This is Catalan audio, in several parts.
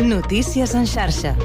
Notícies en xarxa.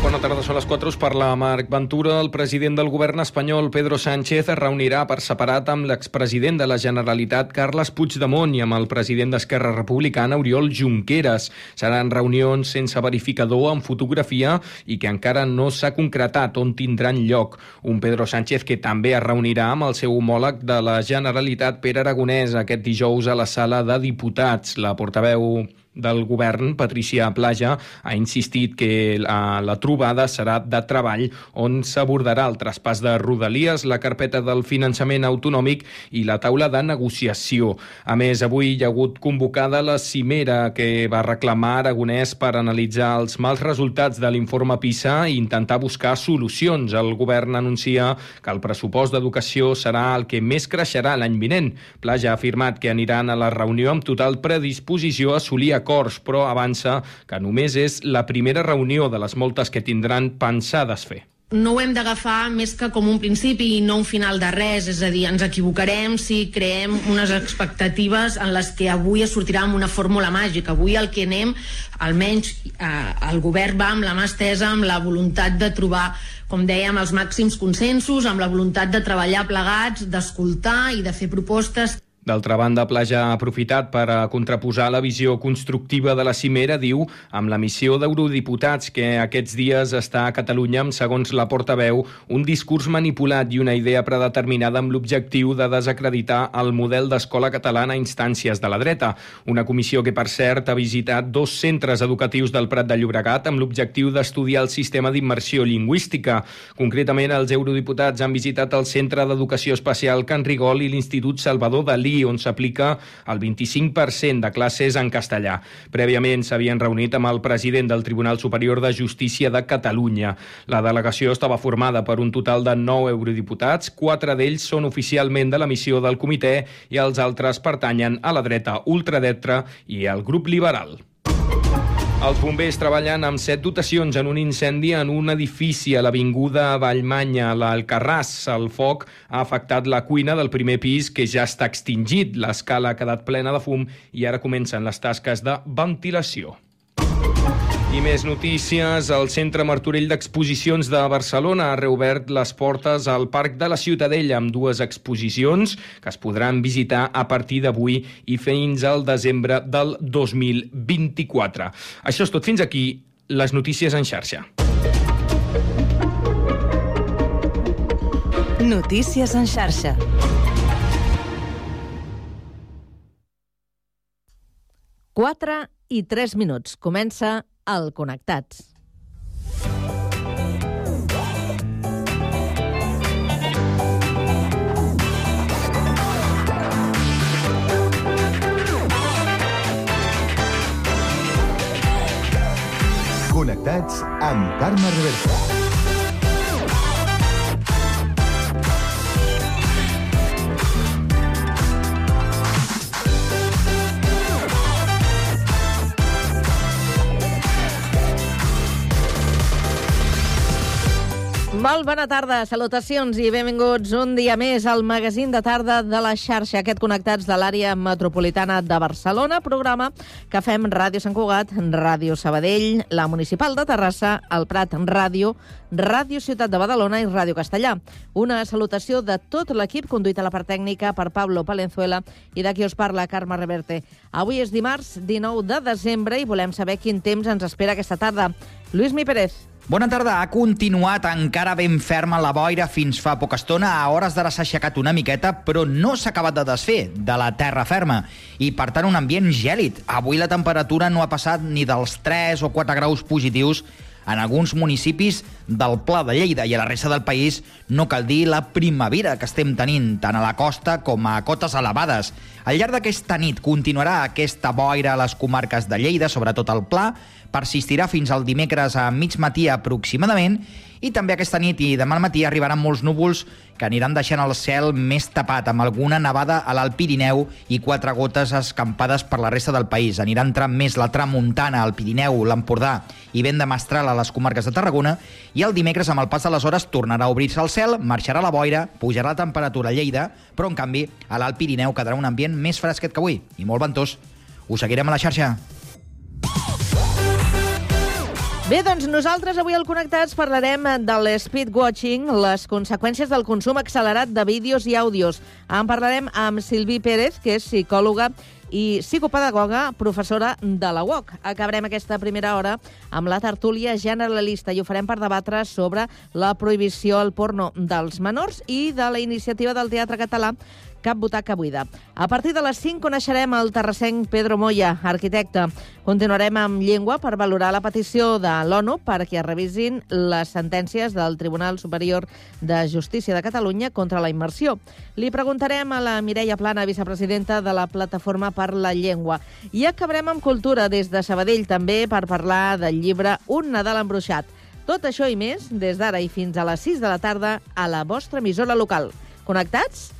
Bona tarda, són les 4, us parla Marc Ventura. El president del govern espanyol, Pedro Sánchez, es reunirà per separat amb l'expresident de la Generalitat, Carles Puigdemont, i amb el president d'Esquerra Republicana, Oriol Junqueras. Seran reunions sense verificador, amb fotografia, i que encara no s'ha concretat on tindran lloc. Un Pedro Sánchez que també es reunirà amb el seu homòleg de la Generalitat, Pere Aragonès, aquest dijous a la sala de diputats. La portaveu del govern, Patricia Plaja, ha insistit que la, la trobada serà de treball on s'abordarà el traspàs de Rodalies, la carpeta del finançament autonòmic i la taula de negociació. A més, avui hi ha hagut convocada la cimera que va reclamar Aragonès per analitzar els mals resultats de l'informe PISA i intentar buscar solucions. El govern anuncia que el pressupost d'educació serà el que més creixerà l'any vinent. Plaja ha afirmat que aniran a la reunió amb total predisposició a assolir acords, però avança que només és la primera reunió de les moltes que tindran pensades fer no ho hem d'agafar més que com un principi i no un final de res, és a dir, ens equivocarem si creem unes expectatives en les que avui es sortirà amb una fórmula màgica. Avui el que anem, almenys eh, el govern va amb la mà estesa, amb la voluntat de trobar com dèiem, els màxims consensos, amb la voluntat de treballar plegats, d'escoltar i de fer propostes D'altra banda, Plaja ha aprofitat per a contraposar la visió constructiva de la cimera, diu, amb la missió d'eurodiputats que aquests dies està a Catalunya amb, segons la portaveu, un discurs manipulat i una idea predeterminada amb l'objectiu de desacreditar el model d'escola catalana a instàncies de la dreta. Una comissió que, per cert, ha visitat dos centres educatius del Prat de Llobregat amb l'objectiu d'estudiar el sistema d'immersió lingüística. Concretament, els eurodiputats han visitat el Centre d'Educació Especial Can Rigol i l'Institut Salvador Dalí On s'aplica el 25% de classes en castellà. Prèviament s'havien reunit amb el president del Tribunal Superior de Justícia de Catalunya. La delegació estava formada per un total de 9 eurodiputats, quatre d'ells són oficialment de la missió del comitè i els altres pertanyen a la dreta ultradetra i al grup liberal. Els bombers treballen amb set dotacions en un incendi en un edifici a l'Avinguda Vallmanya, l'Alcarràs. El foc ha afectat la cuina del primer pis, que ja està extingit. L'escala ha quedat plena de fum i ara comencen les tasques de ventilació. I més notícies. El Centre Martorell d'Exposicions de Barcelona ha reobert les portes al Parc de la Ciutadella amb dues exposicions que es podran visitar a partir d'avui i fins al desembre del 2024. Això és tot. Fins aquí les notícies en xarxa. Notícies en xarxa. Quatre i tres minuts. Comença al Connectats. Connectats amb Carme Reversa. Molt bona tarda, salutacions i benvinguts un dia més al magazín de tarda de la xarxa, aquest Connectats de l'àrea metropolitana de Barcelona, programa que fem Ràdio Sant Cugat, Ràdio Sabadell, la Municipal de Terrassa, el Prat Ràdio, Ràdio Ciutat de Badalona i Ràdio Castellà. Una salutació de tot l'equip conduït a la part tècnica per Pablo Palenzuela i de qui us parla, Carme Reverte. Avui és dimarts 19 de desembre i volem saber quin temps ens espera aquesta tarda. Lluís Mi Pérez. Bona tarda. Ha continuat encara ben ferma la boira fins fa poca estona. A hores d'ara s'ha aixecat una miqueta, però no s'ha acabat de desfer de la terra ferma. I, per tant, un ambient gèlid. Avui la temperatura no ha passat ni dels 3 o 4 graus positius en alguns municipis del Pla de Lleida i a la resta del país no cal dir la primavera que estem tenint tant a la costa com a cotes elevades. Al llarg d'aquesta nit continuarà aquesta boira a les comarques de Lleida, sobretot al Pla, persistirà fins al dimecres a mig matí aproximadament i també aquesta nit i demà al matí arribaran molts núvols que aniran deixant el cel més tapat amb alguna nevada a l'Alt Pirineu i quatre gotes escampades per la resta del país. Anirà entrant més la tramuntana al Pirineu, l'Empordà i vent de mestral a les comarques de Tarragona i el dimecres amb el pas de les hores tornarà a obrir-se el cel, marxarà la boira, pujarà la temperatura a Lleida, però en canvi a l'Alt Pirineu quedarà un ambient més fresquet que avui i molt ventós. Us seguirem a la xarxa. Bé, doncs nosaltres avui al Connectats parlarem de l'speedwatching, les conseqüències del consum accelerat de vídeos i àudios. En parlarem amb Silvi Pérez, que és psicòloga i psicopedagoga, professora de la UOC. Acabarem aquesta primera hora amb la tertúlia generalista i ho farem per debatre sobre la prohibició al porno dels menors i de la iniciativa del Teatre Català cap butaca buida. A partir de les 5 coneixerem el terrassenc Pedro Moya, arquitecte. Continuarem amb llengua per valorar la petició de l'ONU perquè es revisin les sentències del Tribunal Superior de Justícia de Catalunya contra la immersió. Li preguntarem a la Mireia Plana, vicepresidenta de la Plataforma per la Llengua. I acabarem amb cultura des de Sabadell també per parlar del llibre Un Nadal embruixat. Tot això i més des d'ara i fins a les 6 de la tarda a la vostra emissora local. Connectats?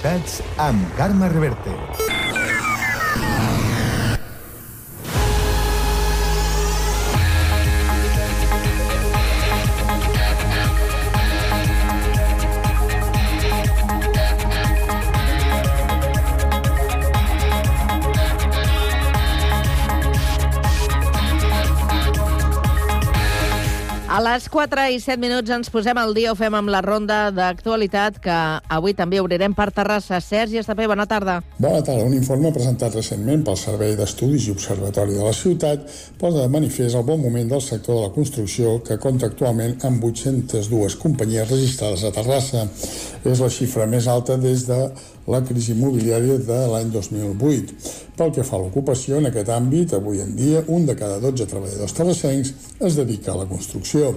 Connectats amb Carme Reverte. Les 4 i 7 minuts ens posem al dia, ho fem amb la ronda d'actualitat que avui també obrirem per Terrassa. Sergi Estapé, bona tarda. Bona tarda. Un informe presentat recentment pel Servei d'Estudis i Observatori de la Ciutat posa de manifest el bon moment del sector de la construcció que compta actualment amb 802 companyies registrades a Terrassa. És la xifra més alta des de la crisi immobiliària de l'any 2008. Pel que fa a l'ocupació en aquest àmbit, avui en dia un de cada 12 treballadors terrassencs es dedica a la construcció.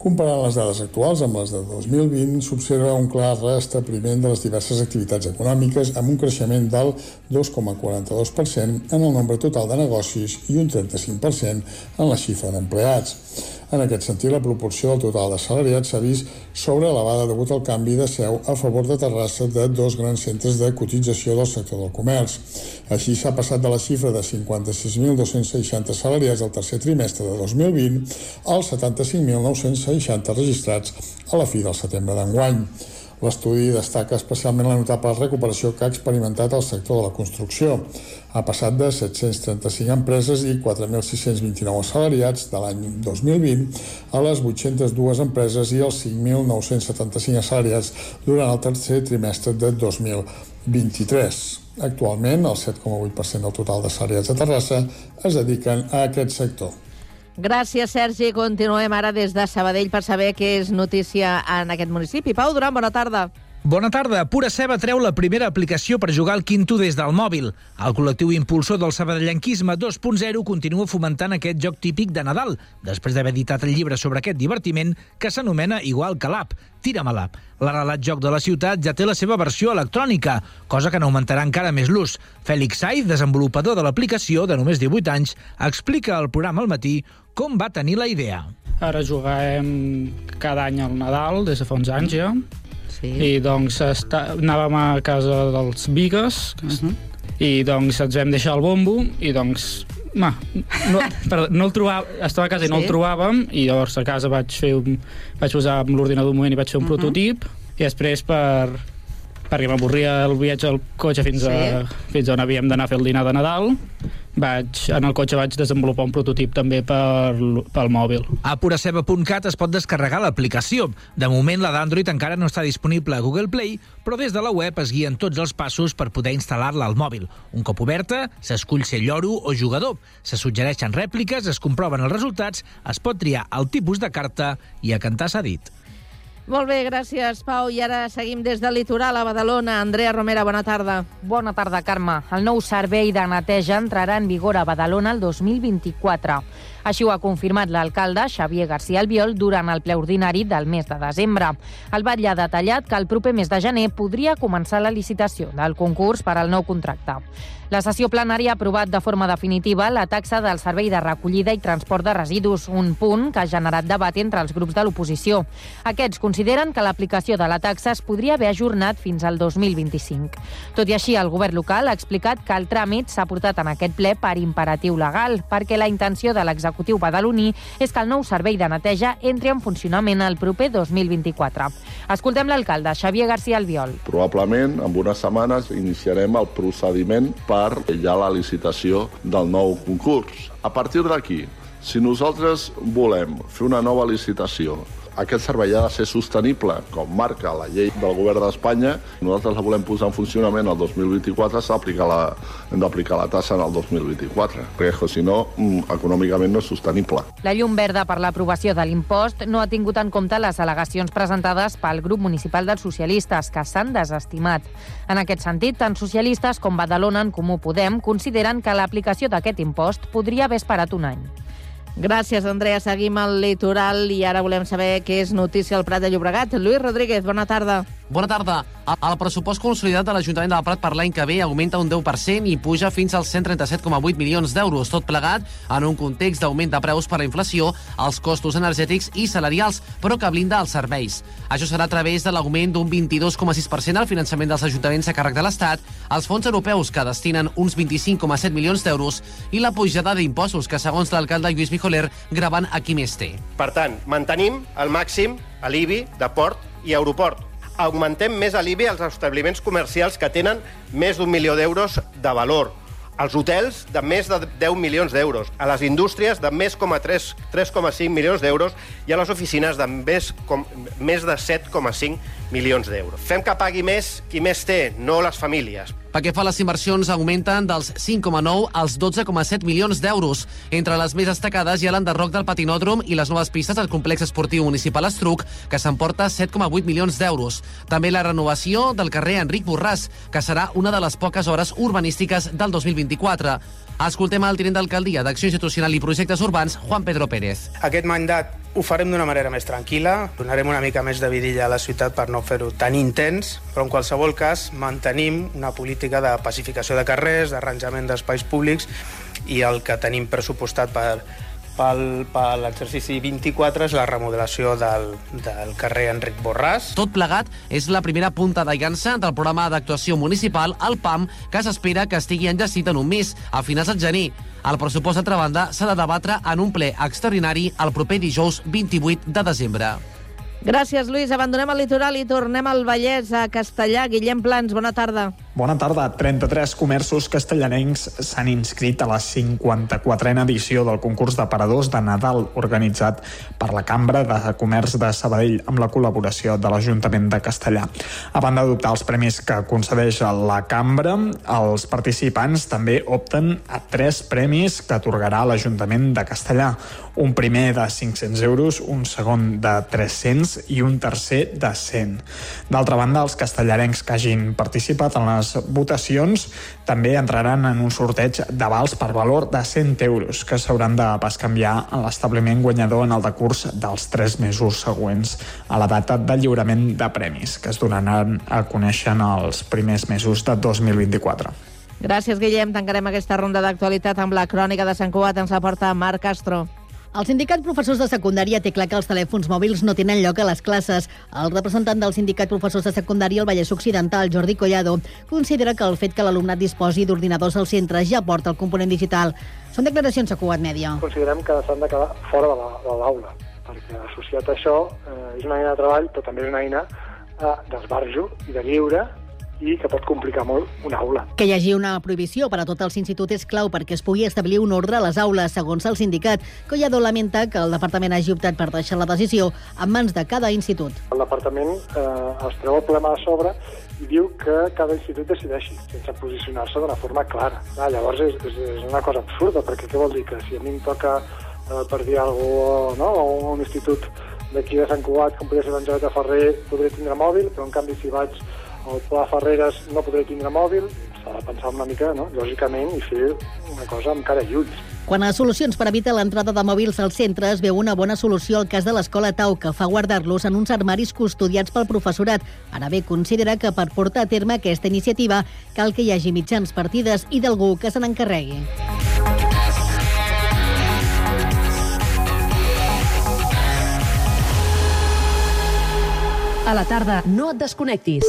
Comparant les dades actuals amb les de 2020, s'observa un clar restabliment de les diverses activitats econòmiques amb un creixement del 2,42% en el nombre total de negocis i un 35% en la xifra d'empleats. En aquest sentit, la proporció del total de salariats s'ha vist sobreelevada degut al canvi de seu a favor de Terrassa de dos grans centres de cotització del sector del comerç. Així s'ha passat de la xifra de 56.260 salariats al tercer trimestre de 2020 als 75.960 registrats a la fi del setembre d'enguany. L'estudi destaca especialment la notable recuperació que ha experimentat el sector de la construcció. Ha passat de 735 empreses i 4.629 assalariats de l'any 2020 a les 802 empreses i els 5.975 assalariats durant el tercer trimestre de 2023. Actualment, el 7,8% del total d'assalariats a Terrassa es dediquen a aquest sector. Gràcies, Sergi. Continuem ara des de Sabadell per saber què és notícia en aquest municipi. Pau Duran, bona tarda. Bona tarda. Pura Ceba treu la primera aplicació per jugar al quinto des del mòbil. El col·lectiu impulsor del sabadellenquisme 2.0 continua fomentant aquest joc típic de Nadal, després d'haver editat el llibre sobre aquest divertiment que s'anomena igual que l'app, Tira'm a l'app. L'arrelat joc de la ciutat ja té la seva versió electrònica, cosa que n'augmentarà encara més l'ús. Fèlix Saiz, desenvolupador de l'aplicació de només 18 anys, explica al programa al matí com va tenir la idea. Ara juguem cada any al Nadal, des de fa uns anys ja, Sí. i doncs està, anàvem a casa dels Vigues, uh -huh. i doncs ens vam deixar el bombo, i doncs Ma, no, perdó, no el trobava, estava a casa i no Sí? el trobàvem i llavors a casa vaig fer un, vaig posar amb l'ordinador un moment i vaig fer un Mhm. prototip i després per perquè m'avorria el viatge al cotxe fins, a, fins on havíem d'anar a fer el dinar de Nadal vaig, en el cotxe vaig desenvolupar un prototip també per, pel mòbil A puraceba.cat es pot descarregar l'aplicació. De moment, la d'Android encara no està disponible a Google Play, però des de la web es guien tots els passos per poder instal·lar-la al mòbil. Un cop oberta, s'escull ser lloro o jugador. Se suggereixen rèpliques, es comproven els resultats, es pot triar el tipus de carta i a cantar s'ha dit. Molt bé, gràcies, Pau. I ara seguim des del litoral a Badalona. Andrea Romera, bona tarda. Bona tarda, Carme. El nou servei de neteja entrarà en vigor a Badalona el 2024. Així ho ha confirmat l'alcalde Xavier García Albiol durant el ple ordinari del mes de desembre. El batlle ha detallat que el proper mes de gener podria començar la licitació del concurs per al nou contracte. La sessió plenària ha aprovat de forma definitiva la taxa del servei de recollida i transport de residus, un punt que ha generat debat entre els grups de l'oposició. Aquests consideren que l'aplicació de la taxa es podria haver ajornat fins al 2025. Tot i així, el govern local ha explicat que el tràmit s'ha portat en aquest ple per imperatiu legal, perquè la intenció de l'executiu badaloní és que el nou servei de neteja entri en funcionament el proper 2024. Escoltem l'alcalde, Xavier García Albiol. Probablement, en unes setmanes, iniciarem el procediment per ja la licitació del nou concurs. A partir d'aquí, si nosaltres volem fer una nova licitació aquest servei ha de ser sostenible, com marca la llei del govern d'Espanya. Nosaltres la volem posar en funcionament el 2024, s'ha d'aplicar la, hem d'aplicar la tassa en el 2024, perquè si no, mm, econòmicament no és sostenible. La llum verda per l'aprovació de l'impost no ha tingut en compte les al·legacions presentades pel grup municipal dels socialistes, que s'han desestimat. En aquest sentit, tant socialistes com Badalona en Comú Podem consideren que l'aplicació d'aquest impost podria haver esperat un any. Gràcies, Andrea. Seguim al litoral i ara volem saber què és notícia al Prat de Llobregat. Lluís Rodríguez, bona tarda. Bona tarda. El pressupost consolidat de l'Ajuntament del Prat per l'any que ve augmenta un 10% i puja fins als 137,8 milions d'euros, tot plegat en un context d'augment de preus per la inflació, els costos energètics i salarials, però que blinda els serveis. Això serà a través de l'augment d'un 22,6% al finançament dels ajuntaments a càrrec de l'Estat, els fons europeus que destinen uns 25,7 milions d'euros i la pujada d'impostos que, segons l'alcalde Lluís Mijoler, graven a qui més té. Per tant, mantenim al màxim l'IBI de port i aeroport. Augmentem més a l'IBI als establiments comercials que tenen més d'un milió d'euros de valor, als hotels de més de 10 milions d'euros, a les indústries de més com a 3 3,5 milions d'euros. I a les oficines de més, com, més de 7,5 milions d'euros. Fem que pagui més qui més té, no les famílies. Pel que fa a les inversions, augmenten dels 5,9 als 12,7 milions d'euros. Entre les més destacades hi ha l'enderroc del patinòdrom i les noves pistes del complex esportiu municipal Estruc, que s'emporta 7,8 milions d'euros. També la renovació del carrer Enric Borràs, que serà una de les poques hores urbanístiques del 2024. Escoltem el tinent d'alcaldia d'Acció Institucional i Projectes Urbans, Juan Pedro Pérez. Aquest mandat ho farem d'una manera més tranquil·la, donarem una mica més de vidilla a la ciutat per no fer-ho tan intens, però en qualsevol cas mantenim una política de pacificació de carrers, d'arranjament d'espais públics i el que tenim pressupostat per, per l'exercici 24 és la remodelació del, del carrer Enric Borràs. Tot plegat és la primera punta de llança del programa d'actuació municipal, el PAM, que s'espera que estigui enllestit en un mes, a finals de gener. El pressupost, d'altra banda, s'ha de debatre en un ple extraordinari el proper dijous 28 de desembre. Gràcies, Lluís. Abandonem el litoral i tornem al Vallès, a Castellà. Guillem Plans, bona tarda. Bona tarda. 33 comerços castellanencs s'han inscrit a la 54a edició del concurs de paradors de Nadal organitzat per la Cambra de Comerç de Sabadell amb la col·laboració de l'Ajuntament de Castellà. A banda d'adoptar els premis que concedeix la Cambra, els participants també opten a tres premis que atorgarà l'Ajuntament de Castellà. Un primer de 500 euros, un segon de 300 i un tercer de 100. D'altra banda, els castellarencs que hagin participat en les votacions també entraran en un sorteig de vals per valor de 100 euros que s'hauran de bescanviar a l'establiment guanyador en el decurs dels 3 mesos següents a la data de lliurament de premis que es donaran a conèixer en els primers mesos de 2024. Gràcies, Guillem. Tancarem aquesta ronda d'actualitat amb la crònica de Sant Cugat. Ens la porta Marc Castro. El sindicat professors de secundària té clar que els telèfons mòbils no tenen lloc a les classes. El representant del sindicat professors de secundària al Vallès Occidental, Jordi Collado, considera que el fet que l'alumnat disposi d'ordinadors al centre ja porta el component digital. Són declaracions a Cugat Mèdia. Considerem que s'han de quedar fora de l'aula, perquè associat a això eh, és una eina de treball, però també és una eina eh, d'esbarjo i de lliure i que pot complicar molt una aula. Que hi hagi una prohibició per a tots els instituts és clau perquè es pugui establir un ordre a les aules, segons el sindicat. Collado lamenta que el departament hagi optat per deixar la decisió en mans de cada institut. El departament eh, es treu el problema a sobre i diu que cada institut decideixi, sense posicionar-se d'una forma clara. Ah, llavors és, és, és una cosa absurda, perquè què vol dir? Que si a mi em toca, eh, per dir alguna cosa, no? a un institut d'aquí de Sant Cugat, com podria ser l'Angelet de Ferrer, podré tindre mòbil, però en canvi si vaig al Pla Ferreres no podré tindre mòbil, s'ha de pensar una mica, no? lògicament, i fer una cosa amb cara i ulls. Quan a solucions per evitar l'entrada de mòbils als centres veu una bona solució al cas de l'escola Tau, que fa guardar-los en uns armaris custodiats pel professorat. Ara bé, considera que per portar a terme aquesta iniciativa cal que hi hagi mitjans partides i d'algú que se n'encarregui. A la tarda, no et desconnectis.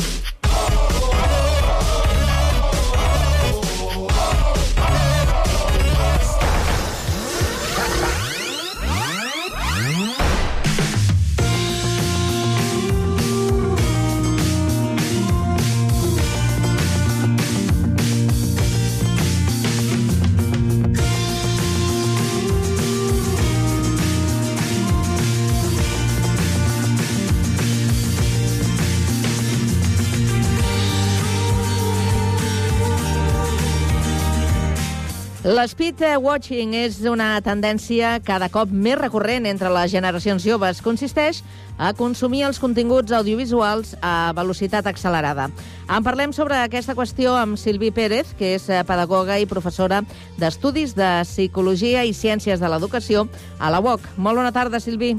L'speed watching és una tendència cada cop més recurrent entre les generacions joves. Consisteix a consumir els continguts audiovisuals a velocitat accelerada. En parlem sobre aquesta qüestió amb Silvi Pérez, que és eh, pedagoga i professora d'Estudis de Psicologia i Ciències de l'Educació a la UOC. Molt bona tarda, Silvi.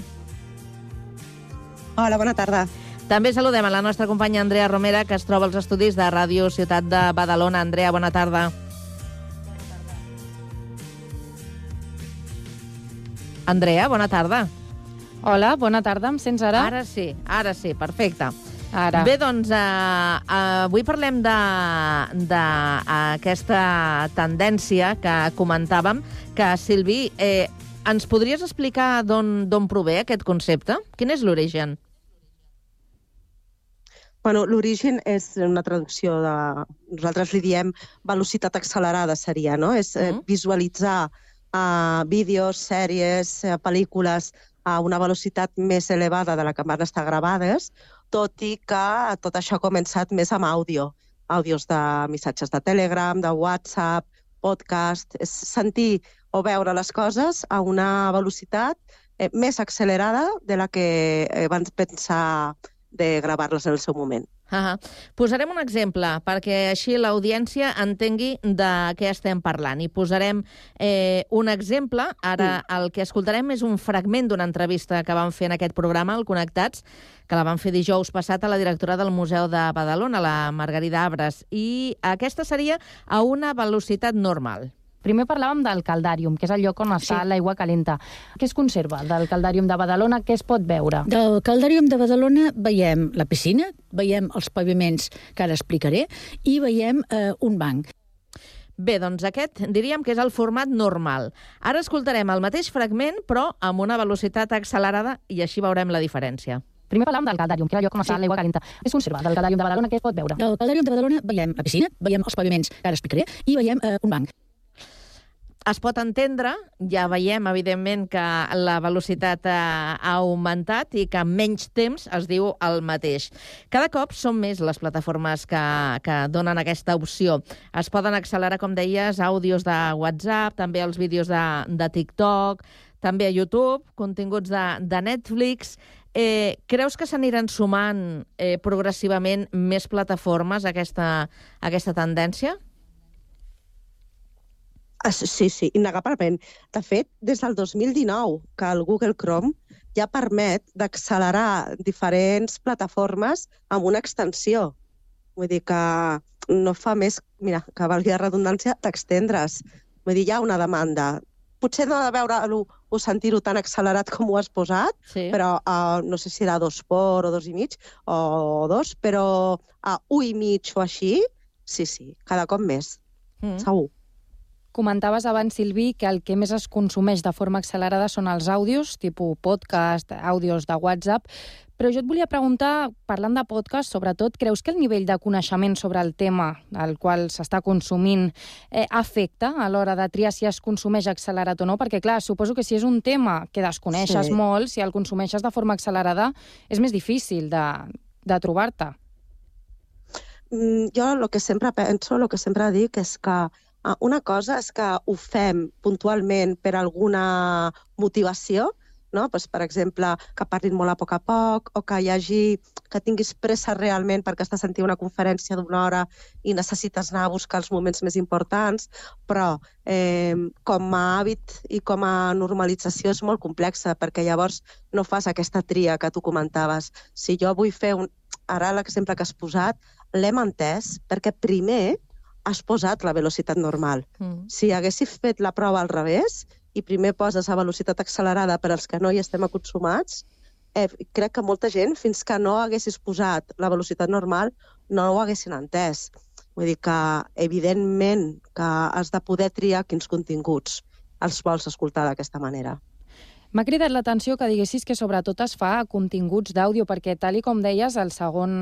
Hola, bona tarda. També saludem a la nostra companya Andrea Romera, que es troba als estudis de Ràdio Ciutat de Badalona. Andrea, bona tarda. Andrea, bona tarda. Hola, bona tarda, em sents ara? Ara sí, ara sí, perfecte. Ara. Bé, doncs, eh, eh, avui parlem d'aquesta tendència que comentàvem, que, Silvi, eh, ens podries explicar d'on d'on prové aquest concepte? Quin és l'origen? Bueno, l'origen és una traducció de... Nosaltres li diem velocitat accelerada, seria, no? És eh, visualitzar uh, vídeos, sèries, uh, pel·lícules a una velocitat més elevada de la que van estar gravades, tot i que tot això ha començat més amb àudio. Àudios de missatges de Telegram, de WhatsApp, podcast... És sentir o veure les coses a una velocitat eh, més accelerada de la que eh, van pensar de gravar-les en el seu moment. Uh -huh. Posarem un exemple perquè així l'audiència entengui de què estem parlant. I posarem eh, un exemple. Ara el que escoltarem és un fragment d'una entrevista que vam fer en aquest programa, el Connectats, que la vam fer dijous passat a la directora del Museu de Badalona, la Margarida Abres. I aquesta seria a una velocitat normal. Primer parlàvem del caldàrium, que és el lloc on està Sí. l'aigua calenta. Què es conserva del caldàrium de Badalona? Què es pot veure? Del Caldàrium de Badalona veiem la piscina, veiem els paviments que ara explicaré i veiem eh, un banc. Bé, doncs aquest diríem que és el format normal. Ara escoltarem el mateix fragment, però amb una velocitat accelerada, i així veurem la diferència. Primer parlàvem del caldàrium, que era el lloc on està l'aigua calenta. Què es conserva del caldàrium de Badalona? Què es pot veure? Del Caldàrium de Badalona veiem la piscina, veiem els paviments que ara explicaré i veiem eh, un banc. Es pot entendre, ja veiem, evidentment, que la velocitat ha, augmentat i que en menys temps es diu el mateix. Cada cop són més les plataformes que, que donen aquesta opció. Es poden accelerar, com deies, àudios de WhatsApp, també els vídeos de, de TikTok, també a YouTube, continguts de, de Netflix... Eh, creus que s'aniran sumant eh, progressivament més plataformes a aquesta, a aquesta tendència? Sí, sí, innegablement. De fet, des del 2019, que el Google Chrome ja permet d'accelerar diferents plataformes amb una extensió. Vull dir que no fa més, mira, que valgui la redundància, d'extendre's. Vull dir, hi ha una demanda. Potser no ha de veure-ho o sentir-ho tan accelerat com ho has posat, sí. però uh, no sé si era dos por o dos i mig, o dos, però a uh, un i mig o així, sí, sí, cada cop més, Mm. segur. Comentaves abans, Silvi, que el que més es consumeix de forma accelerada són els àudios, tipus podcast, àudios de WhatsApp, però jo et volia preguntar, parlant de podcast, sobretot, creus que el nivell de coneixement sobre el tema al qual s'està consumint eh, afecta a l'hora de triar si es consumeix accelerat o no? Perquè, clar, suposo que si és un tema que desconeixes Sí. molt, si el consumeixes de forma accelerada, és més difícil de, de trobar-te. Mm, jo el que sempre penso, el que sempre dic és que una cosa és que ho fem puntualment per alguna motivació, no? pues, per exemple, que parlin molt a poc a poc o que hi hagi, que tinguis pressa realment perquè estàs sentint una conferència d'una hora i necessites anar a buscar els moments més importants, però eh, com a hàbit i com a normalització és molt complexa perquè llavors no fas aquesta tria que tu comentaves. Si jo vull fer un... Ara l'exemple que has posat l'hem entès perquè primer has posat la velocitat normal. Mm. Si haguessis fet la prova al revés i primer poses a velocitat accelerada per als que no hi estem acostumats, eh, crec que molta gent, fins que no haguessis posat la velocitat normal, no ho haguessin entès. Vull dir que, evidentment, que has de poder triar quins continguts els vols escoltar d'aquesta manera. M'ha cridat l'atenció que diguessis que sobretot es fa a continguts d'àudio, perquè tal i com deies, el segon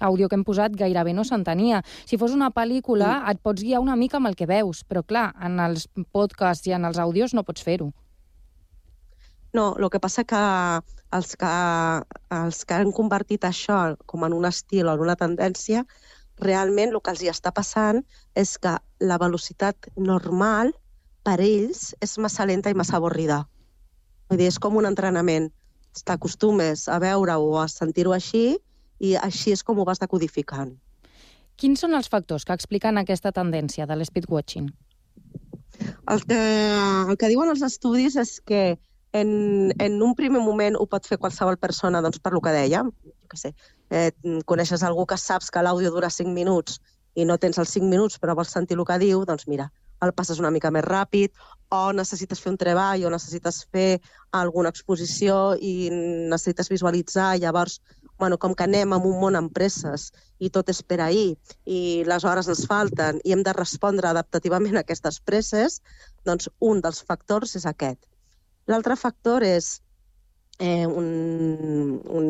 àudio que hem posat gairebé no s'entenia. Si fos una pel·lícula, mm. et pots guiar una mica amb el que veus, però clar, en els podcasts i en els àudios no pots fer-ho. No, el que passa que els que, els que han convertit això com en un estil o en una tendència, realment el que els hi està passant és que la velocitat normal per ells és massa lenta i massa avorrida. Vull dir, és com un entrenament. T'acostumes a veure-ho o a sentir-ho així i així és com ho vas decodificant. Quins són els factors que expliquen aquesta tendència de l'espeedwatching? El que, el que diuen els estudis és que en, en un primer moment ho pot fer qualsevol persona, doncs per lo que jo què sé, eh, coneixes algú que saps que l'àudio dura 5 minuts i no tens els 5 minuts però vols sentir el que diu, doncs mira, el passes una mica més ràpid, o necessites fer un treball, o necessites fer alguna exposició i necessites visualitzar, llavors, bueno, com que anem en un món amb presses i tot és per ahir, i les hores ens falten, i hem de respondre adaptativament a aquestes presses, doncs un dels factors és aquest. L'altre factor és eh, un, un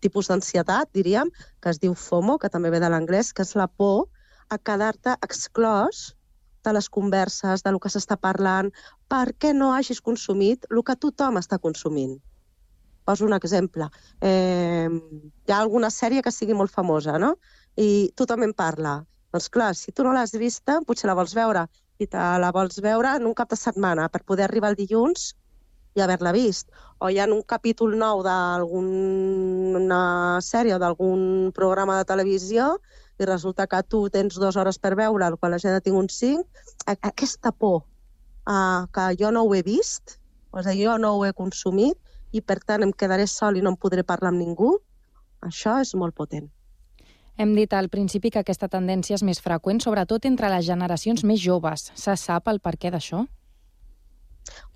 tipus d'ansietat, diríem, que es diu FOMO, que també ve de l'anglès, que és la por a quedar-te exclòs de les converses, de lo que s'està parlant, perquè no hagis consumit el que tothom està consumint. Poso un exemple. Eh, hi ha alguna sèrie que sigui molt famosa, no? I tothom en parla. Doncs clar, si tu no l'has vista, potser la vols veure. I te la vols veure en un cap de setmana per poder arribar el dilluns i haver-la vist. O hi ha un capítol nou d'alguna sèrie o d'algun programa de televisió i resulta que tu tens dues hores per veure'l quan la gent ha tingut cinc, aquesta por uh, que jo no ho he vist, o sigui, jo no ho he consumit i per tant em quedaré sol i no em podré parlar amb ningú, això és molt potent. Hem dit al principi que aquesta tendència és més freqüent, sobretot entre les generacions més joves. Se sap el per què d'això?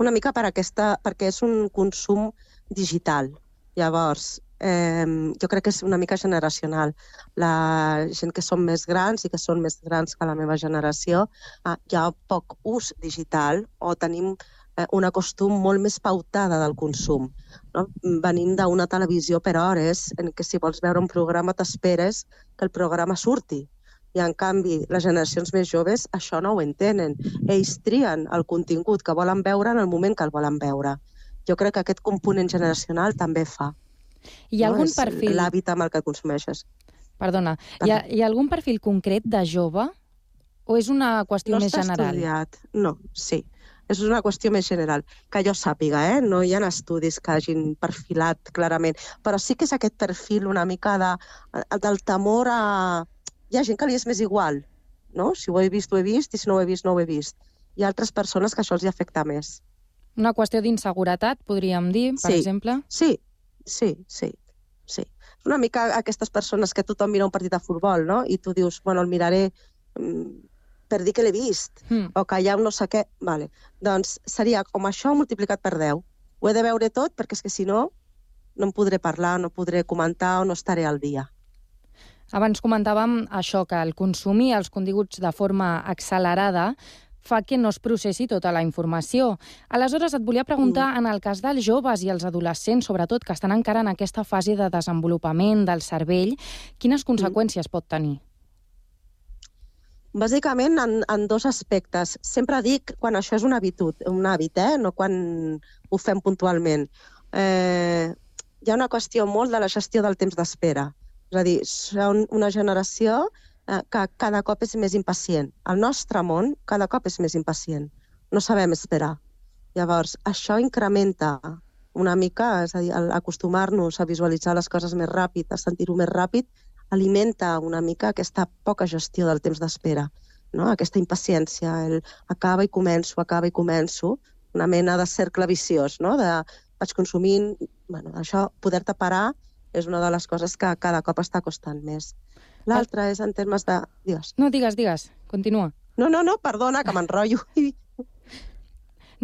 Una mica per aquesta, perquè és un consum digital. Llavors, eh, jo crec que és una mica generacional. La gent que són més grans i que són més grans que la meva generació, eh, hi ha poc ús digital o tenim eh, una costum molt més pautada del consum. No? Venim d'una televisió per hores, en què si vols veure un programa t'esperes que el programa surti. I, en canvi, les generacions més joves això no ho entenen. Ells trien el contingut que volen veure en el moment que el volen veure. Jo crec que aquest component generacional també fa. Hi ha algun és perfil... L'hàbit amb el que consumeixes. Perdona, hi ha, hi ha algun perfil concret de jove o és una qüestió no més general? estudiat. No, sí. És una qüestió més general. Que jo sàpiga, eh? no hi ha estudis que hagin perfilat clarament. Però sí que és aquest perfil una mica de, del temor a... Hi ha gent que li és més igual, no? Si ho he vist, ho he vist, i si no ho he vist, no ho he vist. Hi ha altres persones que això els hi afecta més. Una qüestió d'inseguretat, podríem dir, per Sí. exemple? Sí, sí, sí, sí. Una mica aquestes persones que tothom mira un partit de futbol, no? I tu dius, bueno, el miraré mm, per dir que l'he vist, Mm. o que hi ha un no sé què. Vale. Doncs seria com això multiplicat per 10. Ho he de veure tot perquè és que si no, no em podré parlar, no podré comentar o no estaré al dia. Abans comentàvem això, que el consumir els continguts de forma accelerada fa que no es processi tota la informació. Aleshores, et volia preguntar, en el cas dels joves i els adolescents, sobretot, que estan encara en aquesta fase de desenvolupament del cervell, quines conseqüències pot tenir? Bàsicament en, en dos aspectes. Sempre dic quan això és un habitud, un hàbit, eh? no quan ho fem puntualment. Eh, hi ha una qüestió molt de la gestió del temps d'espera. És a dir, són una generació eh, que cada cop és més impacient. El nostre món cada cop és més impacient. No sabem esperar. Llavors, això incrementa una mica, és a dir, acostumar-nos a visualitzar les coses més ràpid, a sentir-ho més ràpid, alimenta una mica aquesta poca gestió del temps d'espera, no? aquesta impaciència, el acaba i començo, acaba i començo, una mena de cercle viciós, no? de vaig consumint, bueno, això, poder-te parar és una de les coses que cada cop està costant més. L'altra és en termes de... Digues. No, digues, digues. Continua. No, no, no, perdona, que m'enrotllo.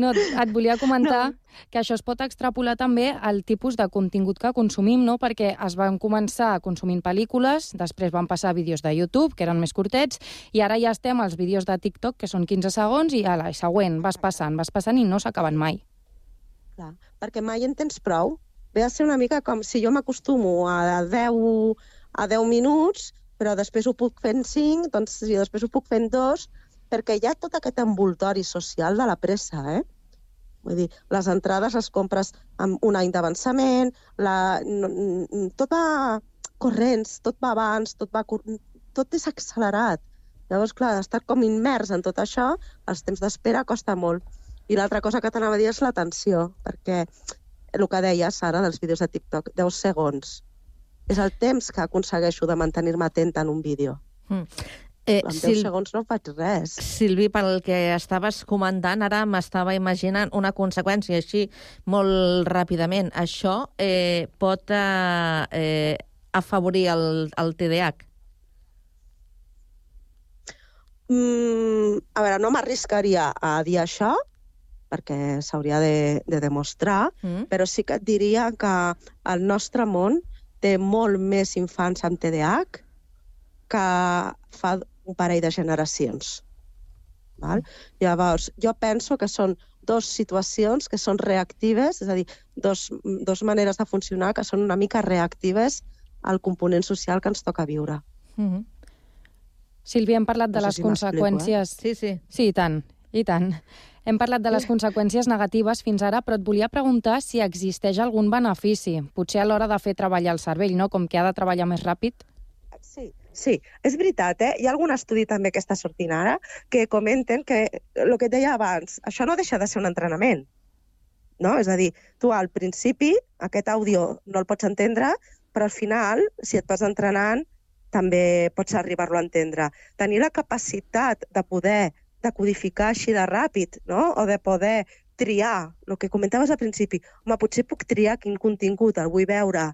No, et volia comentar no. que això es pot extrapolar també al tipus de contingut que consumim, no? perquè es van començar consumint pel·lícules, després van passar a vídeos de YouTube, que eren més curtets, i ara ja estem als vídeos de TikTok, que són 15 segons, i ala, i següent, vas passant, vas passant i no s'acaben mai. Clar, perquè mai en tens prou. Ve a ser una mica com si jo m'acostumo a 10, a 10 minuts, però després ho puc fer en 5, doncs si després ho puc fer en 2, perquè hi ha tot aquest envoltori social de la pressa, eh? Vull dir, les entrades les compres amb un any d'avançament, la... tot va corrents, tot va abans, tot, va... tot és accelerat. Llavors, clar, estar com immers en tot això, els temps d'espera costa molt. I l'altra cosa que t'anava a dir és l'atenció, perquè el que deies ara dels vídeos de TikTok, 10 segons. És el temps que aconsegueixo de mantenir-me atenta en un vídeo. Mm. Eh, En 10 Sil- segons no faig res. Silvi, pel que estaves comentant, ara m'estava imaginant una conseqüència així molt ràpidament. Això eh, pot eh, eh, afavorir el, el TDAH? Mm, a veure, no m'arriscaria a dir això, perquè s'hauria de, de demostrar, mm. però sí que et diria que el nostre món té molt més infants amb TDAH que fa un parell de generacions. Val? Llavors, jo penso que són dos situacions que són reactives, és a dir, dos, dos maneres de funcionar que són una mica reactives al component social que ens toca viure. Mm -hmm. Sílvia, hem parlat de No sé les si eh? conseqüències... Sí, sí. Sí, i tant, i tant. Hem parlat de les conseqüències negatives fins ara, però et volia preguntar si existeix algun benefici, potser a l'hora de fer treballar el cervell, no? Com que ha de treballar més ràpid. Sí, sí, és veritat, eh? Hi ha algun estudi també que està sortint ara que comenten que, el que et deia abans, això no deixa de ser un entrenament, no? És a dir, tu al principi aquest àudio no el pots entendre, però al final, si et vas entrenant, també pots arribar-lo a entendre. Tenir la capacitat de poder decodificar així de ràpid, no? o de poder triar, el que comentaves al principi, home, potser puc triar quin contingut el vull veure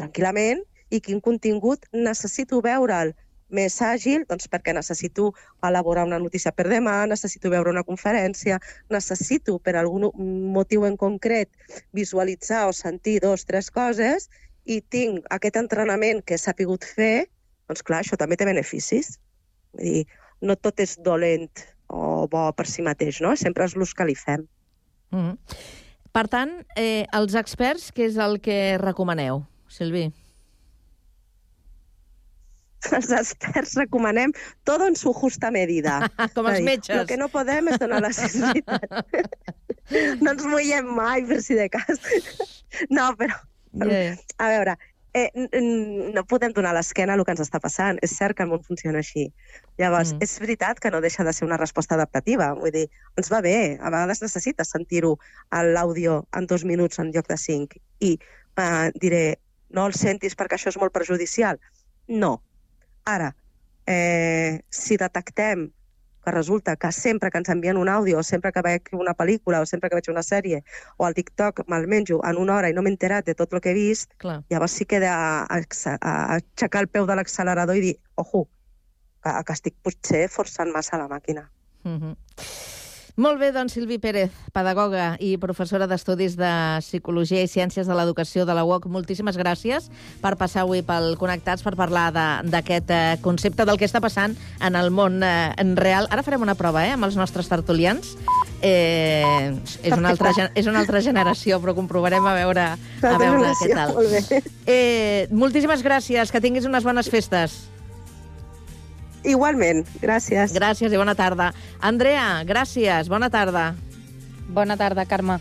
tranquil·lament i quin contingut necessito veure'l més àgil, doncs perquè necessito elaborar una notícia per demà, necessito veure una conferència, necessito per algun motiu en concret visualitzar o sentir dos, tres coses i tinc aquest entrenament que he sapigut fer, doncs clar, això també té beneficis. Vull dir, no tot és dolent o bo per si mateix, no? Sempre és l'ús que li fem. Mm -hmm. Per tant, eh, els experts, què és el que recomaneu, Silvi? els experts recomanem tot en su justa medida. Com els metges. El que no podem és donar la sensibilitat. no ens mullem mai, per si de cas. no, però... Yeah. A veure, eh, no podem donar l'esquena a el que ens està passant. És cert que el món funciona així. Llavors, Mm. és veritat que no deixa de ser una resposta adaptativa. Vull dir, ens va bé. A vegades necessites sentir-ho a l'àudio en dos minuts en lloc de cinc. I eh, diré, no el sentis perquè això és molt perjudicial. No. Ara, eh, si detectem que resulta que sempre que ens envien un àudio, o sempre que veig una pel·lícula, o sempre que veig una sèrie, o al TikTok me'l menjo en una hora i no m'he enterat de tot el que he vist, Clar. llavors sí que he d'aixecar el peu de l'accelerador i dir, ojo, que, que estic potser forçant massa la màquina. Mm -hmm. Molt bé, doncs Silvi Pérez, pedagoga i professora d'Estudis de Psicologia i Ciències de l'Educació de la UOC, moltíssimes gràcies per passar avui pel Connectats per parlar de- d'aquest eh, concepte del que està passant en el món eh, en real. Ara farem una prova eh, amb els nostres tertulians. Eh, és, una altra, és una altra generació, però comprovarem a veure, a veure què tal. Eh, moltíssimes gràcies, que tinguis unes bones festes. Igualment, gràcies. Gràcies i bona tarda. Andrea, gràcies, bona tarda. Bona tarda, Carme.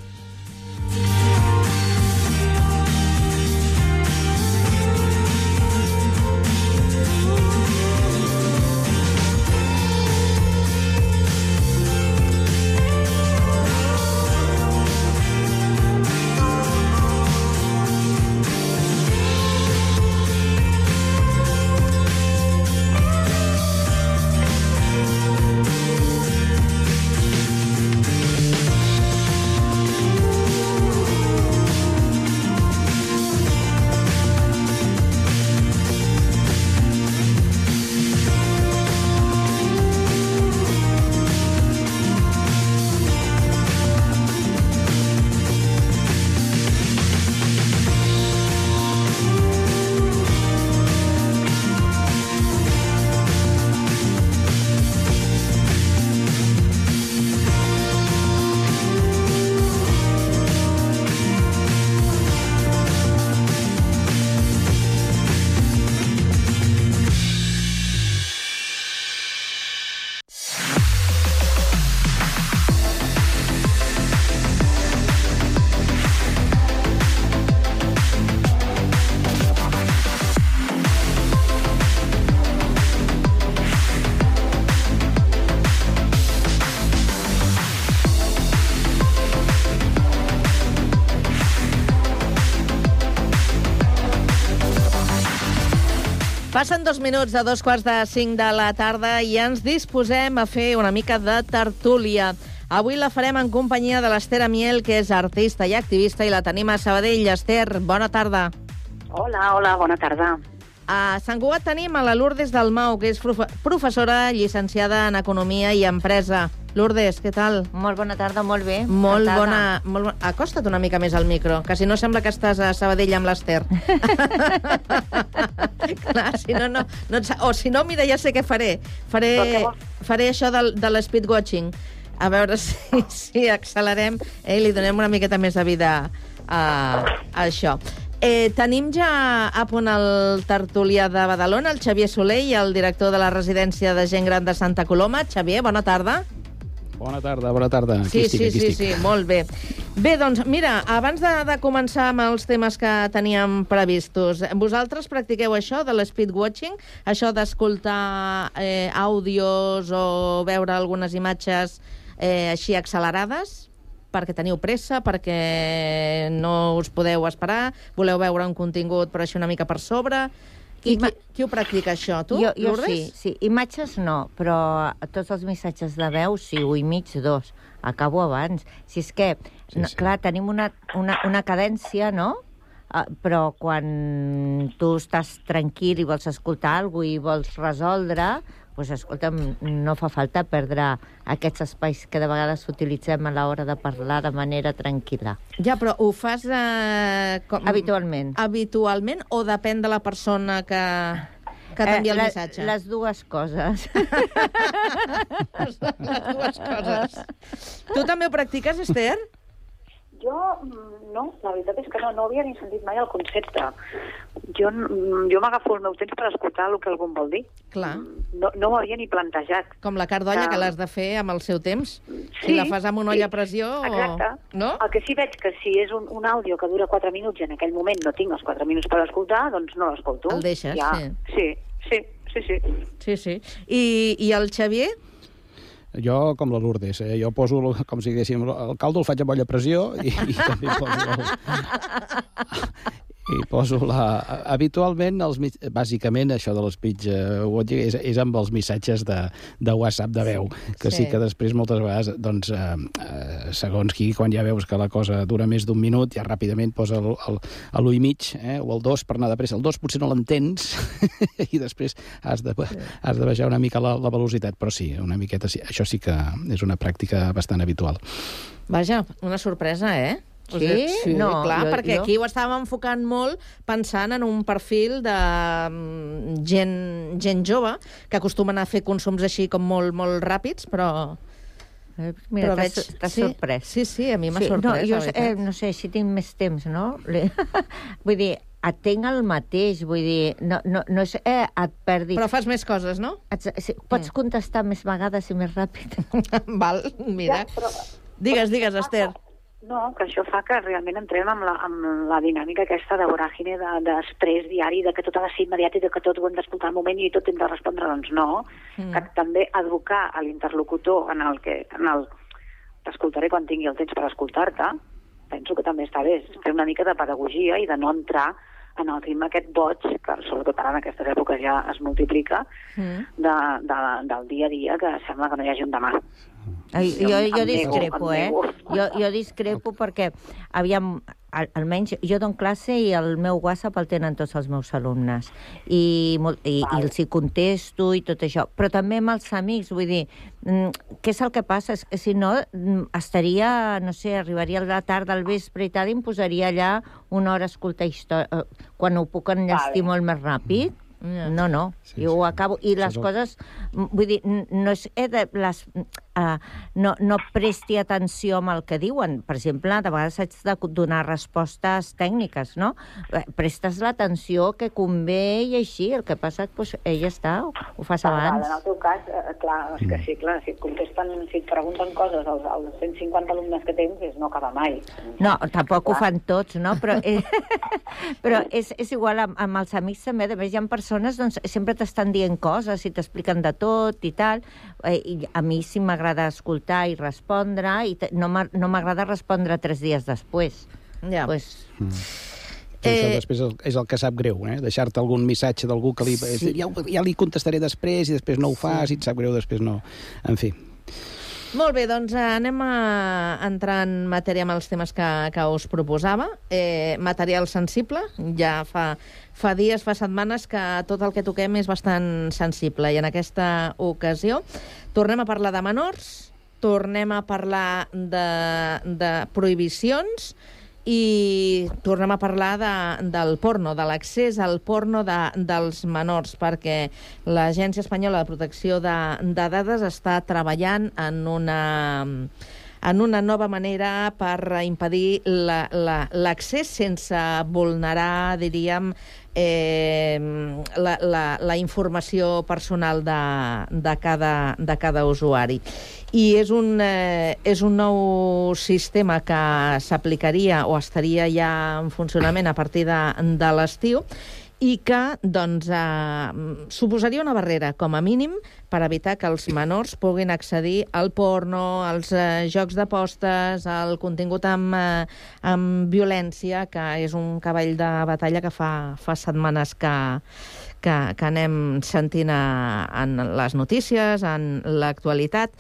Passen dos minuts de dos quarts de cinc de la tarda i ens disposem a fer una mica de tertúlia. Avui la farem en companyia de l'Esther Amiel, que és artista i activista, i la tenim a Sabadell. Esther, bona tarda. Hola, hola, bona tarda. A Sant Cugat tenim a la Lourdes Dalmau, que és profe professora llicenciada en Economia i Empresa. Lourdes, què tal? Molt bona tarda, molt bé. Molt encantada. bona, molt bona. Acosta't una mica més al micro, que si no sembla que estàs a Sabadell amb l'Ester. Clar, si no, no, no et o si no, mira, ja sé què faré. Faré, faré això del, de l'speed watching. A veure si, si accelerem eh, i li donem una miqueta més de vida a, a això. Eh, tenim ja a punt el tertulià de Badalona, el Xavier Soler i el director de la residència de gent gran de Santa Coloma. Xavier, bona tarda. Bona tarda, bona tarda. Aquí Sí, estic, sí, aquí sí, estic. sí, molt bé. Bé, doncs, mira, abans de, de començar amb els temes que teníem previstos, vosaltres practiqueu això de l'speed watching, això d'escoltar eh, àudios o veure algunes imatges eh, així accelerades? perquè teniu pressa, perquè no us podeu esperar, voleu veure un contingut però així una mica per sobre... I qui, qui ho practica, això? Tu, jo, jo Lourdes? sí, sí. Imatges no, però tots els missatges de veu sí, un i mig, dos. Acabo abans. Si és que, sí, no, sí. clar, tenim una, una, una cadència, no? Uh, però quan tu estàs tranquil i vols escoltar alguna cosa i vols resoldre, doncs, escolta'm, no fa falta perdre aquests espais que de vegades utilitzem a l'hora de parlar de manera tranquil·la. Ja, però ho fas... Eh, com... Habitualment. Habitualment o depèn de la persona que, que t'envia Eh, el missatge? Les dues coses. les dues coses. Tu també ho practiques, Esther? Jo, mm, no, la veritat és que no, no havia ni sentit mai el concepte. Jo, mm, jo m'agafo el meu temps per escoltar el que algú vol dir. Clar. No, no m'ho havia ni plantejat. Com la cardolla, Que- que l'has de fer amb el seu temps. si Sí, la fas amb una olla a pressió... Exacte. O... No? El que sí veig que si és un, un àudio que dura 4 minuts i en aquell moment no tinc els 4 minuts per escoltar, doncs no l'escolto. El deixes, ja. sí. Sí, sí, sí, sí. Sí, sí. I, I el Xavier? Jo, com la Lourdes, eh? jo poso, com si diguéssim, el caldo el faig a pressió i, i també poso el, i poso la... Habitualment, els, bàsicament, això de l'speech uh, watching és, és amb els missatges de, de WhatsApp de veu, que sí, Sí. que després moltes vegades, doncs, uh, uh, segons qui, quan ja veus que la cosa dura més d'un minut, ja ràpidament posa el, el, a l'1 i mig, eh, o el 2 per anar de pressa. El 2 potser no l'entens i després has de, has de baixar una mica la, la velocitat, però sí, una miqueta sí. Això sí que és una pràctica bastant habitual. Vaja, una sorpresa, eh? Sí? sí No, clar, jo- perquè jo- aquí ho estàvem enfocant molt pensant en un perfil de mm, gent, gent jove que acostumen a fer consums així com molt, molt ràpids, però... Mira, però t'has t'has sí, sorprès. Sí, sí, a mi m'ha Sí, sorprès, no, jo, eh, no sé, si tinc més temps, no? Vull dir, atenc el mateix, vull dir, no, no, no és eh, et perdi... Però fas més coses, no? Et, sí, pots contestar més vegades i més ràpid. Val, mira. Ja, però- Digues, digues, Esther. No, que això fa que realment entrem amb la, amb la dinàmica aquesta de voràgine de- d'estrès diari, de que tot ha de ser immediat i de que tot ho hem d'escoltar al moment i tot hem de respondre, doncs no. Mm. Que també educar a l'interlocutor en el que... En el, T'escoltaré quan tingui el temps per escoltar-te, penso que també està bé, és fer una mica de pedagogia i de no entrar en el ritme aquest boig, que sobretot ara en aquestes èpoques ja es multiplica, Mm. de, de, del dia a dia, que sembla que no hi hagi un demà. Ai, Sí, jo, jo discrepo, eh? Jo, jo discrepo perquè, aviam, al, almenys jo dono classe i el meu WhatsApp el tenen tots els meus alumnes. I, i, i els hi contesto i tot això. Però també amb els amics, vull dir, mm, què és el que passa? És que si no, mm, estaria, no sé, arribaria a la tarda, al vespre i tal, i em posaria allà una hora a escoltar història, quan ho puc enllestir Vale. molt més ràpid. No, no, sí, jo ho acabo. I les coses, mm, vull dir, no és he de les, uh, no, no presti atenció amb el que diuen. Per exemple, de vegades haig de donar respostes tècniques, no? Eh, Prestes l'atenció que convé i així. El que passa, doncs, eh, ja està, ho fas abans. En el teu cas, eh, clar, és que sí, clar, si et contesten, si et pregunten coses als, als 150 alumnes que tens, és no acaba mai. No, tampoc ho fan tots, no? Però, eh, però és, és igual amb, amb els amics també. A més, hi ha persones doncs, sempre t'estan dient coses i t'expliquen de tot i tal. Eh, i a mi sí m'agrada escoltar i respondre i no m'agrada respondre tres dies després. Ja. Pues, Mm. Eh... Això després és el, que sap greu, eh? deixar-te algun missatge d'algú que li, Sí. ja, ja li contestaré després i després no ho fas i et sap greu, després no. En fi. Molt bé, doncs eh, anem a entrar en matèria amb els temes que, que us proposava. Eh, material sensible, ja fa, fa dies, fa setmanes que tot el que toquem és bastant sensible i en aquesta ocasió tornem a parlar de menors, tornem a parlar de, de prohibicions i tornem a parlar de, del porno, de l'accés al porno de, dels menors, perquè l'Agència Espanyola de Protecció de, de Dades està treballant en una en una nova manera per impedir la- la- l'accés sense vulnerar, diríem, eh, la, la, la informació personal de, de, cada, de cada usuari. I és un, eh, és un nou sistema que s'aplicaria o estaria ja en funcionament a partir de, de l'estiu i que doncs, eh, suposaria una barrera, com a mínim, per evitar que els menors puguin accedir al porno, als eh, jocs d'apostes, al contingut amb, eh, amb violència, que és un cavall de batalla que fa, fa setmanes que, que, que anem sentint a, en les notícies, en l'actualitat.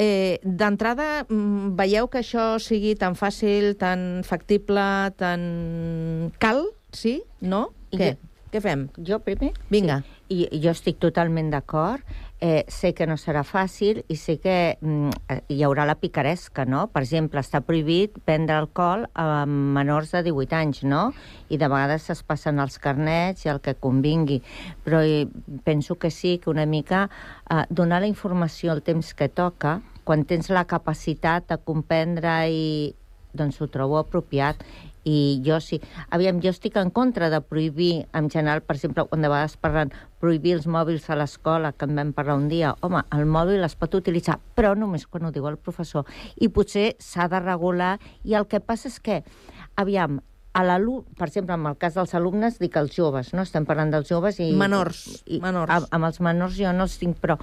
Eh, D'entrada, mm, veieu que això sigui tan fàcil, tan factible, tan... Cal? Sí? No? Què? jo- Què fem? Jo primer? Vinga. Sí. I jo estic totalment d'acord. Eh, sé que no serà fàcil i sé que mm, hi haurà la picaresca, no? Per exemple, està prohibit prendre alcohol a menors de 18 anys, no? I de vegades es passen els carnets i el que convingui. Però eh, penso que sí, que una mica eh, donar la informació al temps que toca, quan tens la capacitat de comprendre i doncs ho trobo apropiat i jo sí. Aviam, jo estic en contra de prohibir, en general, per exemple, quan de vegades parlen prohibir els mòbils a l'escola, que en vam parlar un dia, home, el mòbil es pot utilitzar, però només quan ho diu el professor. I potser s'ha de regular, i el que passa és que, aviam, a l'alumne, per exemple, en el cas dels alumnes, dic els joves, no? Estem parlant dels joves i... Menors, I, menors. Amb, amb els menors jo no els tinc, però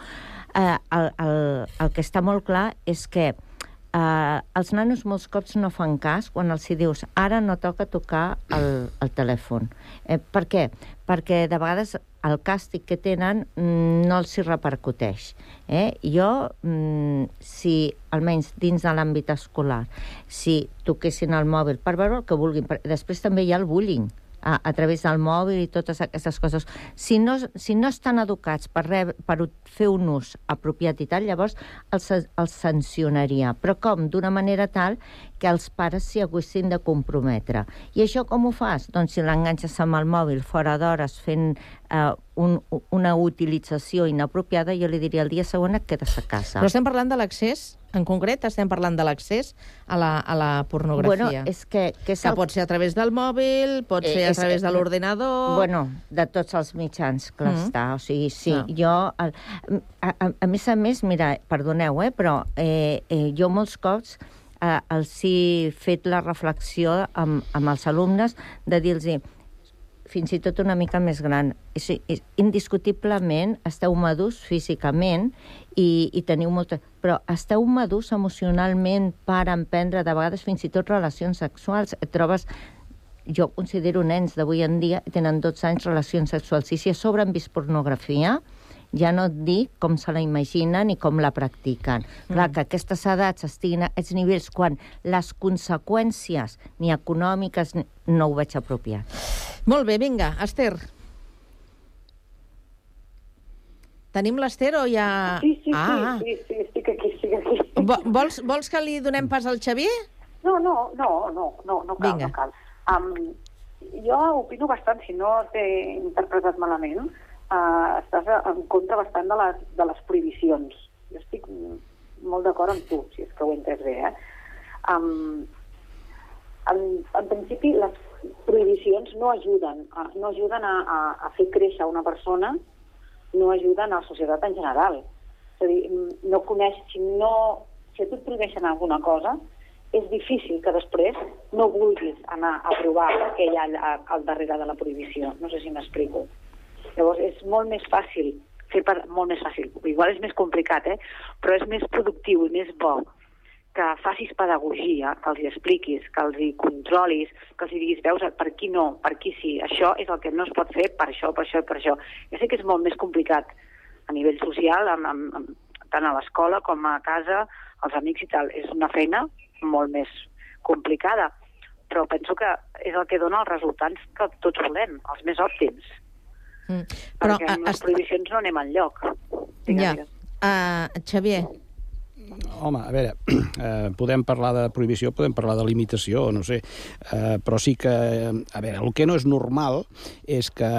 eh, el, el, el que està molt clar és que Uh, els nanos molts cops no fan cas quan els hi dius ara no toca tocar el, el telèfon. Eh, per què? Perquè de vegades el càstig que tenen no els hi repercuteix. Eh? Jo, mm, si almenys dins de l'àmbit escolar, si toquessin el mòbil per veure el que vulguin, per... després també hi ha el bullying, a, a través del mòbil i totes aquestes coses. Si no, si no estan educats per, re, per fer un ús apropiat i tal, llavors els, els sancionaria. Però com? D'una manera tal que els pares s'hi haguessin de comprometre. I això com ho fas? Doncs si l'enganxes amb el mòbil fora d'hores fent eh, un, una utilització inapropiada, jo li diria el dia següent et quedes a casa. Però estem parlant de l'accés en concret estem parlant de l'accés a, la, a la pornografia. Bueno, és que... que, és que el... pot ser a través del mòbil, pot eh, ser a través de l'ordinador... Bueno, de tots els mitjans, clar mm -hmm. està. O sigui, sí, no. jo... El, a, a, a més a més, mira, perdoneu, eh, però eh, eh, jo molts cops eh, els he fet la reflexió amb, amb els alumnes de dir-los fins i tot una mica més gran. Indiscutiblement esteu madurs físicament i, i teniu molta... Però esteu madurs emocionalment per emprendre de vegades fins i tot relacions sexuals. Et trobes jo considero nens d'avui en dia tenen 12 anys relacions sexuals i si a sobre han vist pornografia ja no et dic com se la imaginen i com la practiquen. Mm. Clar, que aquestes edats estiguin a aquests nivells quan les conseqüències ni econòmiques no ho veig apropiat. Molt bé, vinga, Esther. Tenim l'Esther o ja... Sí, sí, ah. sí, sí, sí, estic aquí, estic aquí. Vols, vols que li donem pas al Xavier? No, no, no, no, no, no cal, Vinga. no cal. Um, jo opino bastant, si no t'he interpretat malament, uh, estàs en contra bastant de les, de les prohibicions. Jo estic molt d'acord amb tu, si és que ho he entès bé, eh? Um, en, en principi, les prohibicions no ajuden, a, no ajuden a, a, a fer créixer una persona, no ajuden a la societat en general. És a dir, no coneix, si, no, si a tu et prohibeixen alguna cosa, és difícil que després no vulguis anar a provar què hi ha al darrere de la prohibició. No sé si m'explico. Llavors, és molt més fàcil fer per, molt més fàcil. Igual és més complicat, eh? però és més productiu i més bo que facis pedagogia, que els hi expliquis, que els hi controlis, que els hi diguis, veus, per qui no, per qui sí, això és el que no es pot fer per això, per això i per això. Ja sé que és molt més complicat a nivell social, amb, amb, amb, tant a l'escola com a casa, els amics i tal. És una feina molt més complicada, però penso que és el que dona els resultats que tots volem, els més òptims. Mm. Però, Perquè amb les prohibicions no anem enlloc. Ja. Uh, Xavier, home, a veure, eh, podem parlar de prohibició, podem parlar de limitació, no sé, eh, però sí que, a veure, el que no és normal és que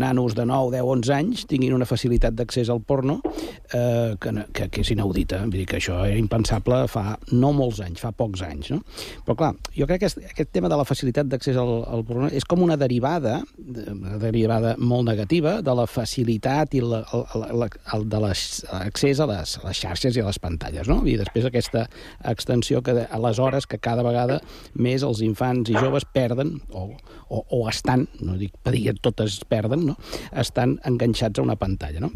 nanos de 9, 10, 11 anys tinguin una facilitat d'accés al porno eh, que, que, que és inaudita. Vull dir que això era impensable fa no molts anys, fa pocs anys, no? Però clar, jo crec que aquest, tema de la facilitat d'accés al, al porno és com una derivada, una derivada molt negativa, de la facilitat i la, la, la, la, de l'accés a les, a les xarxes i a les pantalles, no? I després aquesta extensió que aleshores que cada vegada més els infants i joves perden o, o, o estan, no dic per dir totes perden, no? estan enganxats a una pantalla, no?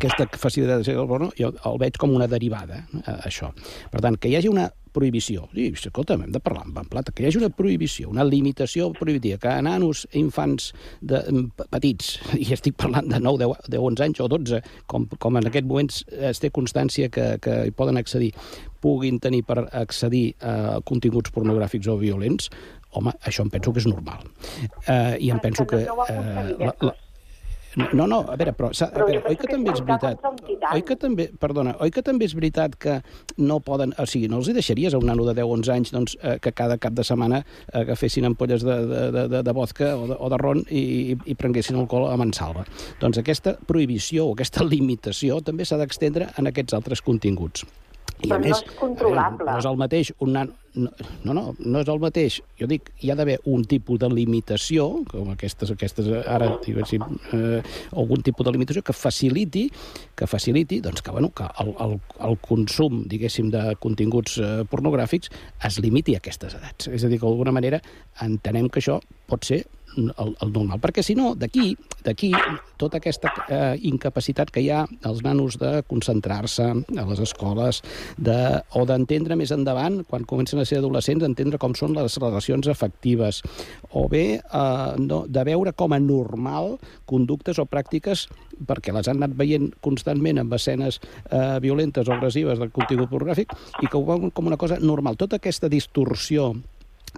Aquesta facilitat de del porno jo el veig com una derivada, eh, això. Per tant, que hi hagi una prohibició. I, escolta, hem de parlar amb plata. Que hi hagi una prohibició, una limitació prohibitiva, que a nanos, infants de, petits, i estic parlant de 9, 10, 10 11 anys o 12, com, com en aquest moment es té constància que, que hi poden accedir, puguin tenir per accedir a continguts pornogràfics o violents, home, això em penso que és normal. Eh, I em penso que... Eh, la, la, no, no, a veure, però, a veure, oi que també és veritat... Oi que també, perdona, oi que també és veritat que no poden... O sigui, no els hi deixaries a un nano de 10-11 anys doncs, eh, que cada cap de setmana agafessin ampolles de, de, de, de vodka o de, o de ron i, i, i prenguessin alcohol a mansalva. Doncs aquesta prohibició o aquesta limitació també s'ha d'extendre en aquests altres continguts. I Però a més, no és controlable. Eh, no és el mateix un nano... No, no, no és el mateix. Jo dic, hi ha d'haver un tipus de limitació, com aquestes, aquestes ara, diguéssim, eh, algun tipus de limitació que faciliti, que faciliti, doncs que, bueno, que el, el, el consum, diguéssim, de continguts eh, pornogràfics es limiti a aquestes edats. És a dir, que d'alguna manera entenem que això pot ser el, el normal. Perquè si no, d'aquí, d'aquí, tota aquesta eh, incapacitat que hi ha als nanos de concentrar-se a les escoles, de, o d'entendre més endavant, quan comencen a ser adolescents, entendre com són les relacions afectives, o bé eh, no, de veure com a normal conductes o pràctiques perquè les han anat veient constantment amb escenes eh, violentes o agressives del contingut pornogràfic i que ho veuen com una cosa normal. Tota aquesta distorsió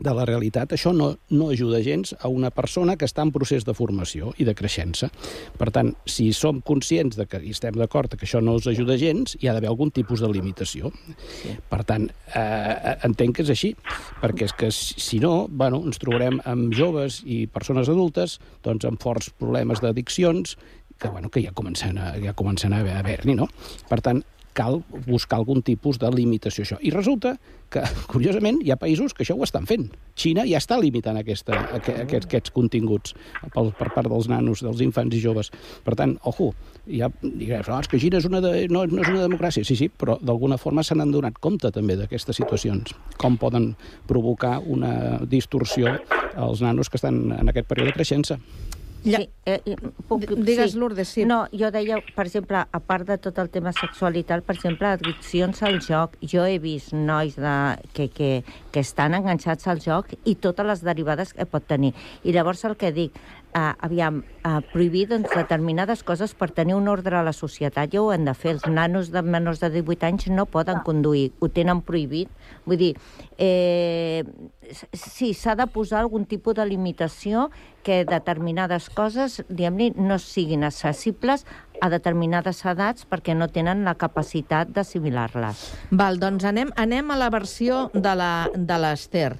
de la realitat, això no, no ajuda gens a una persona que està en procés de formació i de creixença. Per tant, si som conscients de que i estem d'acord que això no us ajuda gens, hi ha d'haver algun tipus de limitació. Sí. Per tant, eh, entenc que és així, perquè és que si no, bueno, ens trobarem amb joves i persones adultes doncs, amb forts problemes d'addiccions que, bueno, que ja comencen a, ja comencen a haver-n'hi, no? Per tant, cal buscar algun tipus de limitació això. I resulta que, curiosament, hi ha països que això ho estan fent. Xina ja està limitant aquesta, aquests, aquests continguts per, per part dels nanos, dels infants i joves. Per tant, ojo, ja diràs, oh, és que Xina és una de, no, no és una democràcia. Sí, sí, però d'alguna forma se n'han donat compte també d'aquestes situacions. Com poden provocar una distorsió als nanos que estan en aquest període de creixença. Ja. Sí, eh, eh, puc, Digues, Lourdes, sí. No, jo deia, per exemple, a part de tot el tema sexual i tal, per exemple, addiccions al joc. Jo he vist nois de, que, que, que estan enganxats al joc i totes les derivades que pot tenir. I llavors el que dic, eh, aviam, eh, prohibir doncs, determinades coses per tenir un ordre a la societat, ja ho hem de fer. Els nanos de menors de 18 anys no poden no. conduir, ho tenen prohibit. Vull dir, eh, sí, s'ha de posar algun tipus de limitació que determinades coses, diguem-ne, no siguin accessibles a determinades edats perquè no tenen la capacitat d'assimilar-les. Val, doncs anem, anem a la versió de l'Ester.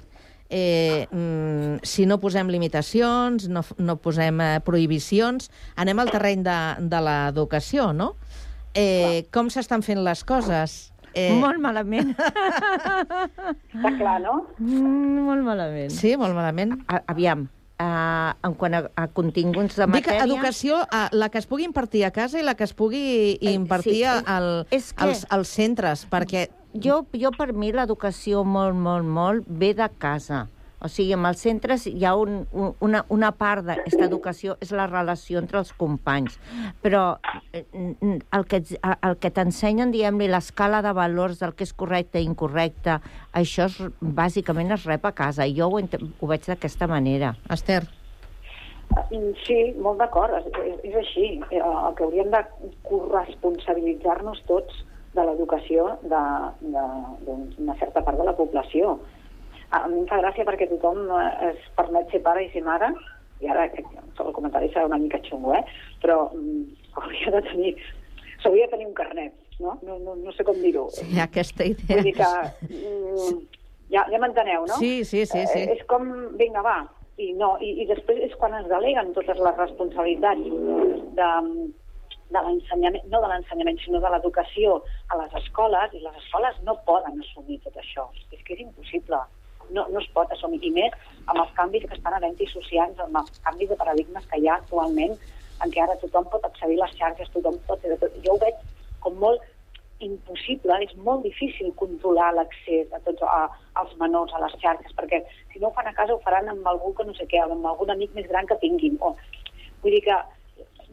Eh, mm, si no posem limitacions, no, no posem eh, prohibicions, anem al terreny de, de l'educació, no? Eh, com s'estan fent les coses? Eh... Molt malament. Està clar, no? Mm, molt malament. Sí, molt malament. A, aviam, uh, en quant a, a continguts de matèria... Dic educació, uh, la que es pugui impartir a casa i la que es pugui impartir eh, sí, al, és que... als, als centres, perquè jo, jo per mi l'educació molt, molt, molt ve de casa. O sigui, en els centres hi ha un, un, una, una part d'aquesta educació, és la relació entre els companys. Però eh, el que, el que t'ensenyen, diguem-li, l'escala de valors del que és correcte i incorrecte, això és, bàsicament es rep a casa. I jo ho, ho veig d'aquesta manera. Esther. Sí, molt d'acord, és, és així. Eh, el que hauríem de corresponsabilitzar-nos tots de l'educació d'una certa part de la població. A mi em fa gràcia perquè tothom eh, es permet ser pare i ser mare, i ara el comentari serà una mica xungo, eh? però mm, hauria de tenir s'hauria de tenir un carnet, no? No, no, no sé com dir-ho. Sí, aquesta idea. Vull dir que mm, ja, ja m'enteneu, no? Sí, sí, sí. sí. Eh, és com, vinga, va, i no, i, i després és quan es deleguen totes les responsabilitats de, de l'ensenyament, no de l'ensenyament, sinó de l'educació a les escoles, i les escoles no poden assumir tot això. És que és impossible. No, no es pot assumir. I més amb els canvis que estan havent-hi socials, amb els canvis de paradigmes que hi ha actualment, en què ara tothom pot accedir a les xarxes, tothom pot... Jo ho veig com molt impossible, és molt difícil controlar l'accés a tots a, als menors a les xarxes, perquè si no ho fan a casa ho faran amb algú que no sé què, amb algun amic més gran que tinguin. O, vull dir que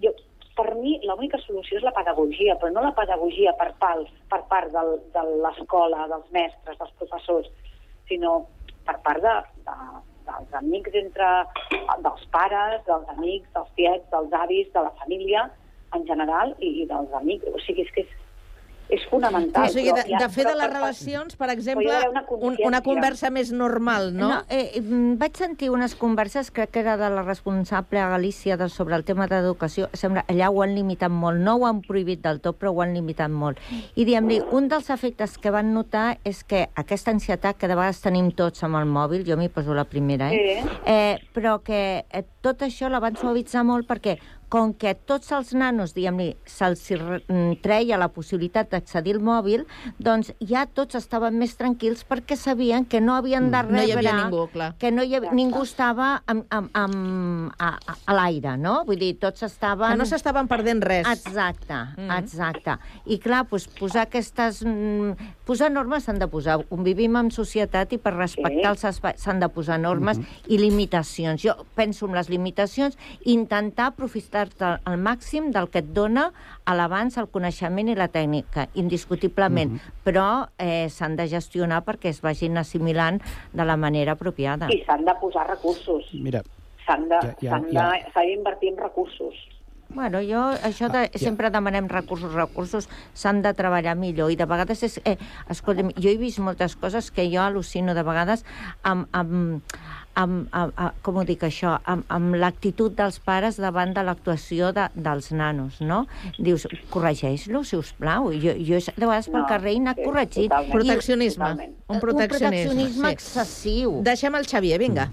jo, per mi l'única solució és la pedagogia, però no la pedagogia per part, per part del, de l'escola, dels mestres, dels professors, sinó per part de, de, dels amics entre, dels pares, dels amics, dels tiets, dels avis, de la família en general i, i dels amics. O sigui, és que és, és fonamental. O sigui, de, de fer de les relacions, per exemple, una, un, una conversa més normal, no? no eh, mm, vaig sentir unes converses, crec que era de la responsable a Galícia de, sobre el tema d'educació, sembla, allà ho han limitat molt, no ho han prohibit del tot, però ho han limitat molt. I diguem-li, un dels efectes que van notar és que aquesta ansietat que de vegades tenim tots amb el mòbil, jo m'hi poso la primera, eh? Sí. eh però que eh, tot això la van suavitzar molt perquè com que tots els nanos, diguem-ne, se'ls mm, treia la possibilitat d'accedir al mòbil, doncs ja tots estaven més tranquils perquè sabien que no havien de Mm. No rebre... hi havia ningú, clar. Que no hi havia, ningú estava amb, amb, amb, a, a, a l'aire, no? Vull dir, tots estaven... Que no s'estaven perdent res. Exacte, mm. exacte. I clar, doncs, posar aquestes... mm, Posar normes s'han de posar. Vivim en societat i per respectar els espais s'han de posar normes i limitacions. Jo penso en les limitacions, intentar aprofitar-te al màxim del que et dona a l'abans el coneixement i la tècnica, indiscutiblement. Però eh, s'han de gestionar perquè es vagin assimilant de la manera apropiada. I s'han de posar recursos. Mira, S'han de- Ja- ja- ja. s'ha d'invertir en recursos. Bueno, jo, això de, ja. sempre demanem recursos, recursos, s'han de treballar millor, i de vegades és... Eh, escolta'm, jo he vist moltes coses que jo al·lucino de vegades amb... amb amb, amb, amb, com ho dic això, amb, amb l'actitud dels pares davant de l'actuació de, dels nanos, no? Dius, corregeix-lo, si us plau. Jo, jo de vegades pel No, carrer he anat sí, corregint. totalment. Proteccionisme. I- Un proteccionisme, Un proteccionisme sí. excessiu. Deixem el Xavier, vinga.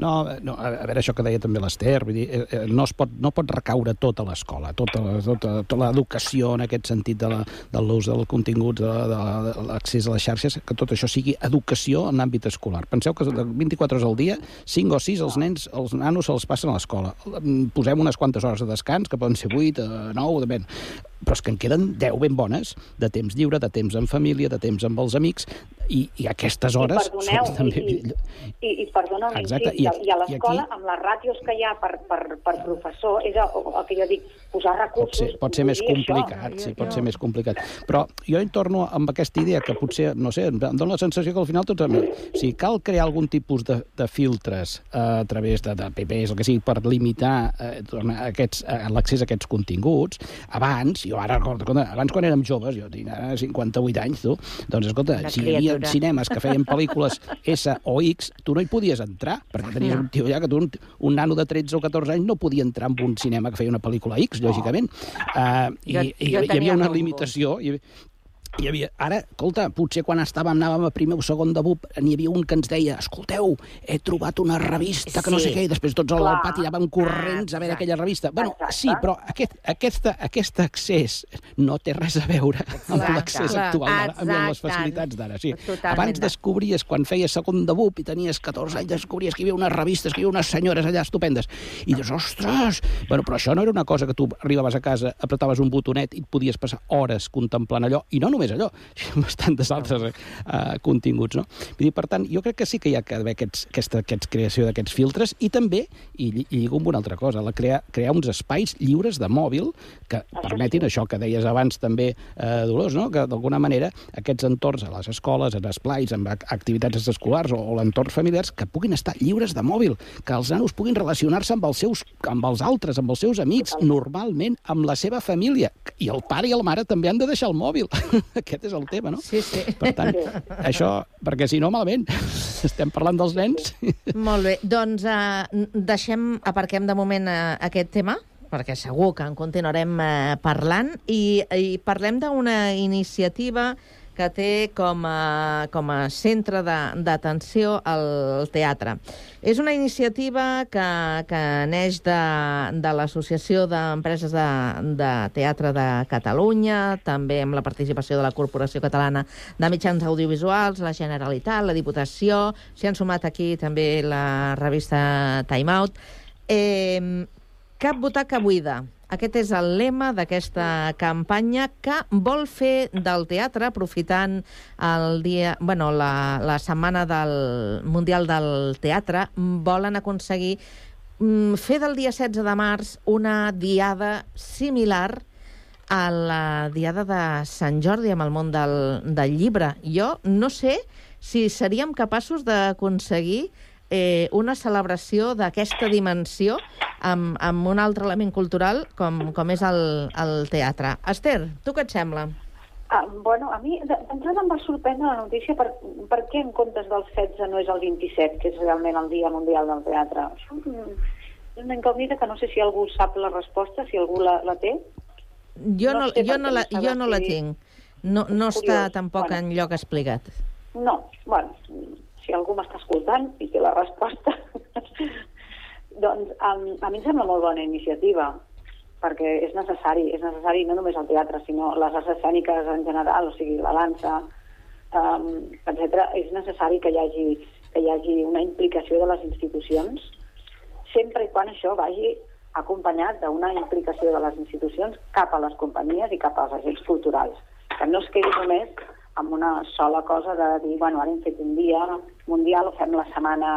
No, no, a veure això que deia també l'Ester, vull dir, eh, eh, no, es pot, no pot recaure tot a l'escola, tota, la- tota, tota l'educació en aquest sentit de la- de l'ús del contingut, de, de, de l'accés a les xarxes, que tot això sigui educació en l'àmbit escolar. Penseu que de 24 hores al dia, 5 o 6, els nens, els nanos se'ls passen a l'escola. Posem unes quantes hores de descans, que poden ser 8, eh, 9, depèn però és que en queden 10 ben bones, de temps lliure, de temps en família, de temps amb els amics, i, i aquestes hores I perdoneu, són també... i, i, i Exacte, incís, i, i a- l'escola, aquí- amb les ràtios que hi ha per, per, per professor, és el, el que jo dic, posar pot recursos... ser, pot ser més dir això. complicat, sí, pot ser més complicat. Però jo hi torno amb aquesta idea que potser, no sé, em dóna la sensació que al final tots... Sigui, cal crear algun tipus de, de filtres eh, a través de, de PPs, el que sigui, per limitar eh, aquests, eh, l'accés a aquests continguts. Abans, jo ara escolta, abans quan érem joves, jo tinc ara 58 anys, tu, doncs escolta, Una si hi havia criatura. cinemes que feien pel·lícules S o X, tu no hi podies entrar, perquè tenies No. un tio allà que tu, un, un nano de 13 o 14 anys no podia entrar en un cinema que feia una pel·lícula X, lògicament. Uh, i, Jo- i, jo hi havia una limitació. Hi havia, hi havia, ara, escolta, potser quan estàvem, anàvem a primer o segon de BUP, n'hi havia un que ens deia, escolteu, he trobat una revista que no sé Sí. què, i després tots al pati anàvem corrents a veure aquella revista. Bueno, sí, però aquest, aquesta, aquest accés no té res a veure amb l'accés actual, d'ara, amb les facilitats d'ara. Sí. Totalment Abans descobries, quan feies segon de BUP i tenies 14 anys, descobries que hi havia unes revistes, que hi havia unes senyores allà estupendes. I dius, ostres! Bueno, però això no era una cosa que tu arribaves a casa, apretaves un botonet i et podies passar hores contemplant allò, i no només allò, sinó bastantes altres uh, continguts, no? Vull dir, per tant, jo crec que sí que hi ha que haver aquests, aquesta, aquests creació d'aquests filtres i també, i, lli- i lligo amb una altra cosa, la crear, crear uns espais lliures de mòbil que permetin això que deies abans també, eh, Dolors, no? que d'alguna manera aquests entorns a les escoles, en esplais, amb ac- activitats escolars o, o l'entorns familiars, que puguin estar lliures de mòbil, que els nanos puguin relacionar-se amb els seus amb els altres, amb els seus amics, normalment amb la seva família. I el pare i la mare també han de deixar el mòbil. Aquest és el tema, no? Sí, sí. Per tant, això, perquè si no, malament, estem parlant dels nens. Molt bé, doncs uh, deixem, aparquem de moment uh, aquest tema, perquè segur que en continuarem uh, parlant, i, i parlem d'una iniciativa que té com a, com a centre d'atenció el teatre. És una iniciativa que, que neix de, de l'Associació d'Empreses de, de Teatre de Catalunya, també amb la participació de la Corporació Catalana de Mitjans Audiovisuals, la Generalitat, la Diputació, s'hi han sumat aquí també la revista Time Out. Eh, cap butaca buida. Aquest és el lema d'aquesta campanya que vol fer del teatre, aprofitant el dia, bueno, la, la setmana del Mundial del Teatre, volen aconseguir mm, fer del dia 16 de març una diada similar a la diada de Sant Jordi amb el món del, del llibre. Jo no sé si seríem capaços d'aconseguir eh, una celebració d'aquesta dimensió amb, amb un altre element cultural com, com és el, el teatre. Esther, tu què et sembla? Ah, bueno, a mi de- d'entrada em va sorprendre la notícia per, per què en comptes del 16 no és el 27, que és realment el Dia Mundial del Teatre. Això és és una incògnita que no sé si algú sap la resposta, si algú la, la té. Jo no, No sé jo no, la, jo no la tinc. No, no està tampoc Bueno. en lloc explicat. No, bueno, si algú m'està escoltant i té la resposta, doncs a, a mi em sembla molt bona iniciativa. perquè és necessari, és necessari no només el teatre, sinó les arts escèniques en general, o sigui, la dansa, um, etc. És necessari que hi, hagi, que hi hagi una implicació de les institucions, sempre i quan això vagi acompanyat d'una implicació de les institucions cap a les companyies i cap als agents culturals. Que no es quedi només amb una sola cosa de dir, bueno, ara hem fet un dia mundial, o fem la setmana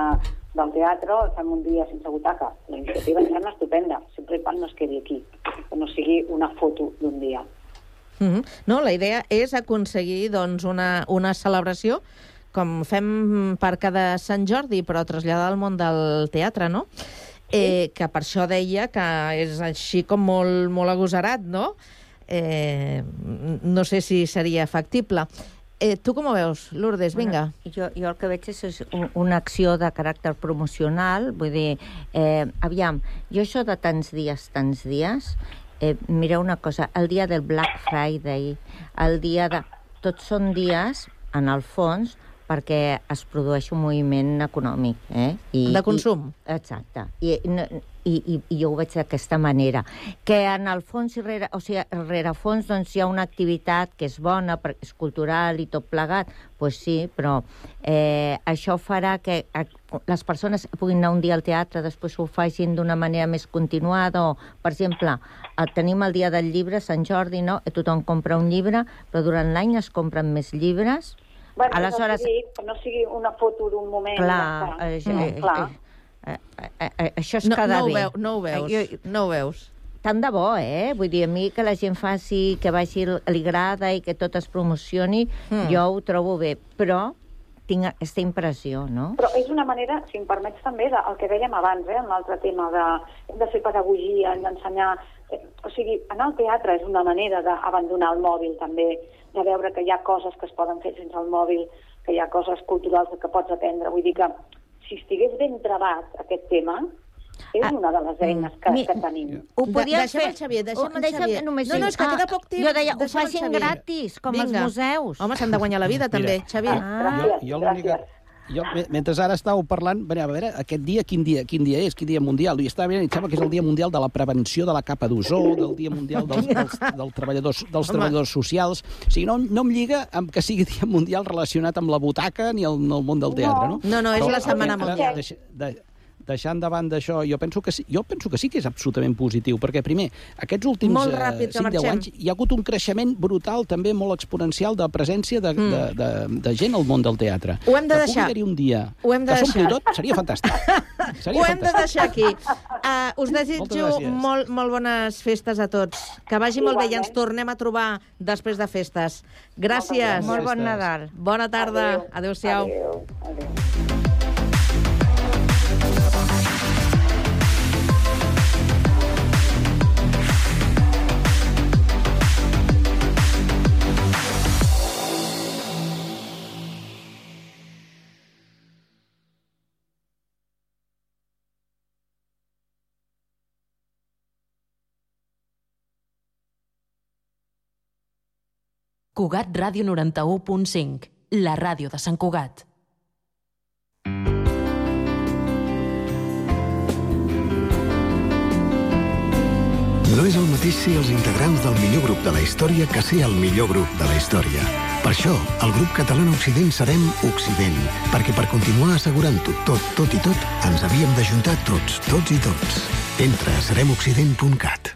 del teatre, o fem un dia sense butaca. La iniciativa em sembla estupenda, sempre quan no es quedi aquí, que no sigui una foto d'un dia. Mm -hmm. No, la idea és aconseguir doncs, una, una celebració com fem per cada Sant Jordi, però traslladar al món del teatre, no? Eh, que per això deia que és així com molt, molt agosarat, no? Eh, no sé si seria factible. Eh, tu com ho veus, Lourdes? Vinga. Bueno, jo, jo el que veig és, és un, una acció de caràcter promocional, vull dir, eh, aviam, jo això de tants dies, tants dies, eh, mireu una cosa, el dia del Black Friday, el dia de... Tots són dies, en el fons, perquè es produeix un moviment econòmic. Eh? I, De consum. I, exacte. I, no, i, i, i jo ho veig d'aquesta manera. Que en el fons, i rere, o sigui, rere fons doncs, hi ha una activitat que és bona, perquè és cultural i tot plegat, doncs pues sí, però eh, això farà que eh, les persones puguin anar un dia al teatre, després ho facin d'una manera més continuada, o, per exemple, el, tenim el dia del llibre, Sant Jordi, no? tothom compra un llibre, però durant l'any es compren més llibres, Bueno, Aleshores- no sigui, no sigui una foto d'un moment. Clar, ja eh, està. eh, clar. eh, eh, eh, això és No- quedar no ho bé. veu- no ho veus, Eh, no ho veus. Tant de bo, eh? Vull dir, a mi que la gent faci, que vagi, li agrada i que tot es promocioni, Mm. jo ho trobo bé, però tinc aquesta impressió, no? Però és una manera, si em permets també, de, el que dèiem abans, eh, en l'altre tema de, de fer pedagogia, d'ensenyar... Eh, o sigui, anar al teatre és una manera d'abandonar el mòbil també, de veure que hi ha coses que es poden fer sense el mòbil, que hi ha coses culturals que pots aprendre. Vull dir que si estigués ben trebat aquest tema, és una de les eines que, mi- que tenim. Ho De- podien deixa'm fer... el Xavier, deixa'm Oh, el Xavier. només No, no, és que dir- queda poc temps. Jo deia, ho facin gratis, com Vinga. els museus. Home, s'han de guanyar la vida, també, Mira. Xavier. Ah. Jo, jo l'única... Jo, me- mentre ara estàveu parlant, a veure, aquest dia, quin dia, quin dia és, quin dia mundial? I estava mirant, i em sembla que és el dia mundial de la prevenció de la capa d'ozó, del dia mundial dels, dels, dels, treballadors, dels Home. treballadors socials. O sigui, no, no em lliga amb que sigui dia mundial relacionat amb la butaca ni el, el món del teatre, no? No, no, és la setmana mundial. Deixa, de, deixant davant d'això, jo penso que sí, jo penso que sí que és absolutament positiu, perquè primer, aquests últims Molt eh, ràpid, que 5-10 marxem. anys hi ha hagut un creixement brutal, també molt exponencial, de presència de, mm. de, de, de gent al món del teatre. Ho hem de que deixar. haver-hi un dia Ho hem de que s'ompli deixar. tot, seria fantàstic. Seria Ho hem de fantàstic. deixar aquí. Uh, us desitjo molt, molt bones festes a tots. Que vagi molt bé i ens tornem a trobar després de festes. Gràcies. Molt bon. Nadal. Bona tarda. Adéu-siau. Adéu. Adéu. Cugat Ràdio 91.5, la ràdio de Sant Cugat. No és el mateix ser els integrants del millor grup de la història que ser el millor grup de la història. Per això, el grup català Occident serem Occident, perquè per continuar assegurant-ho tot, tot i tot, ens havíem d'ajuntar tots, tots i tots. Entra a seremoccident.cat.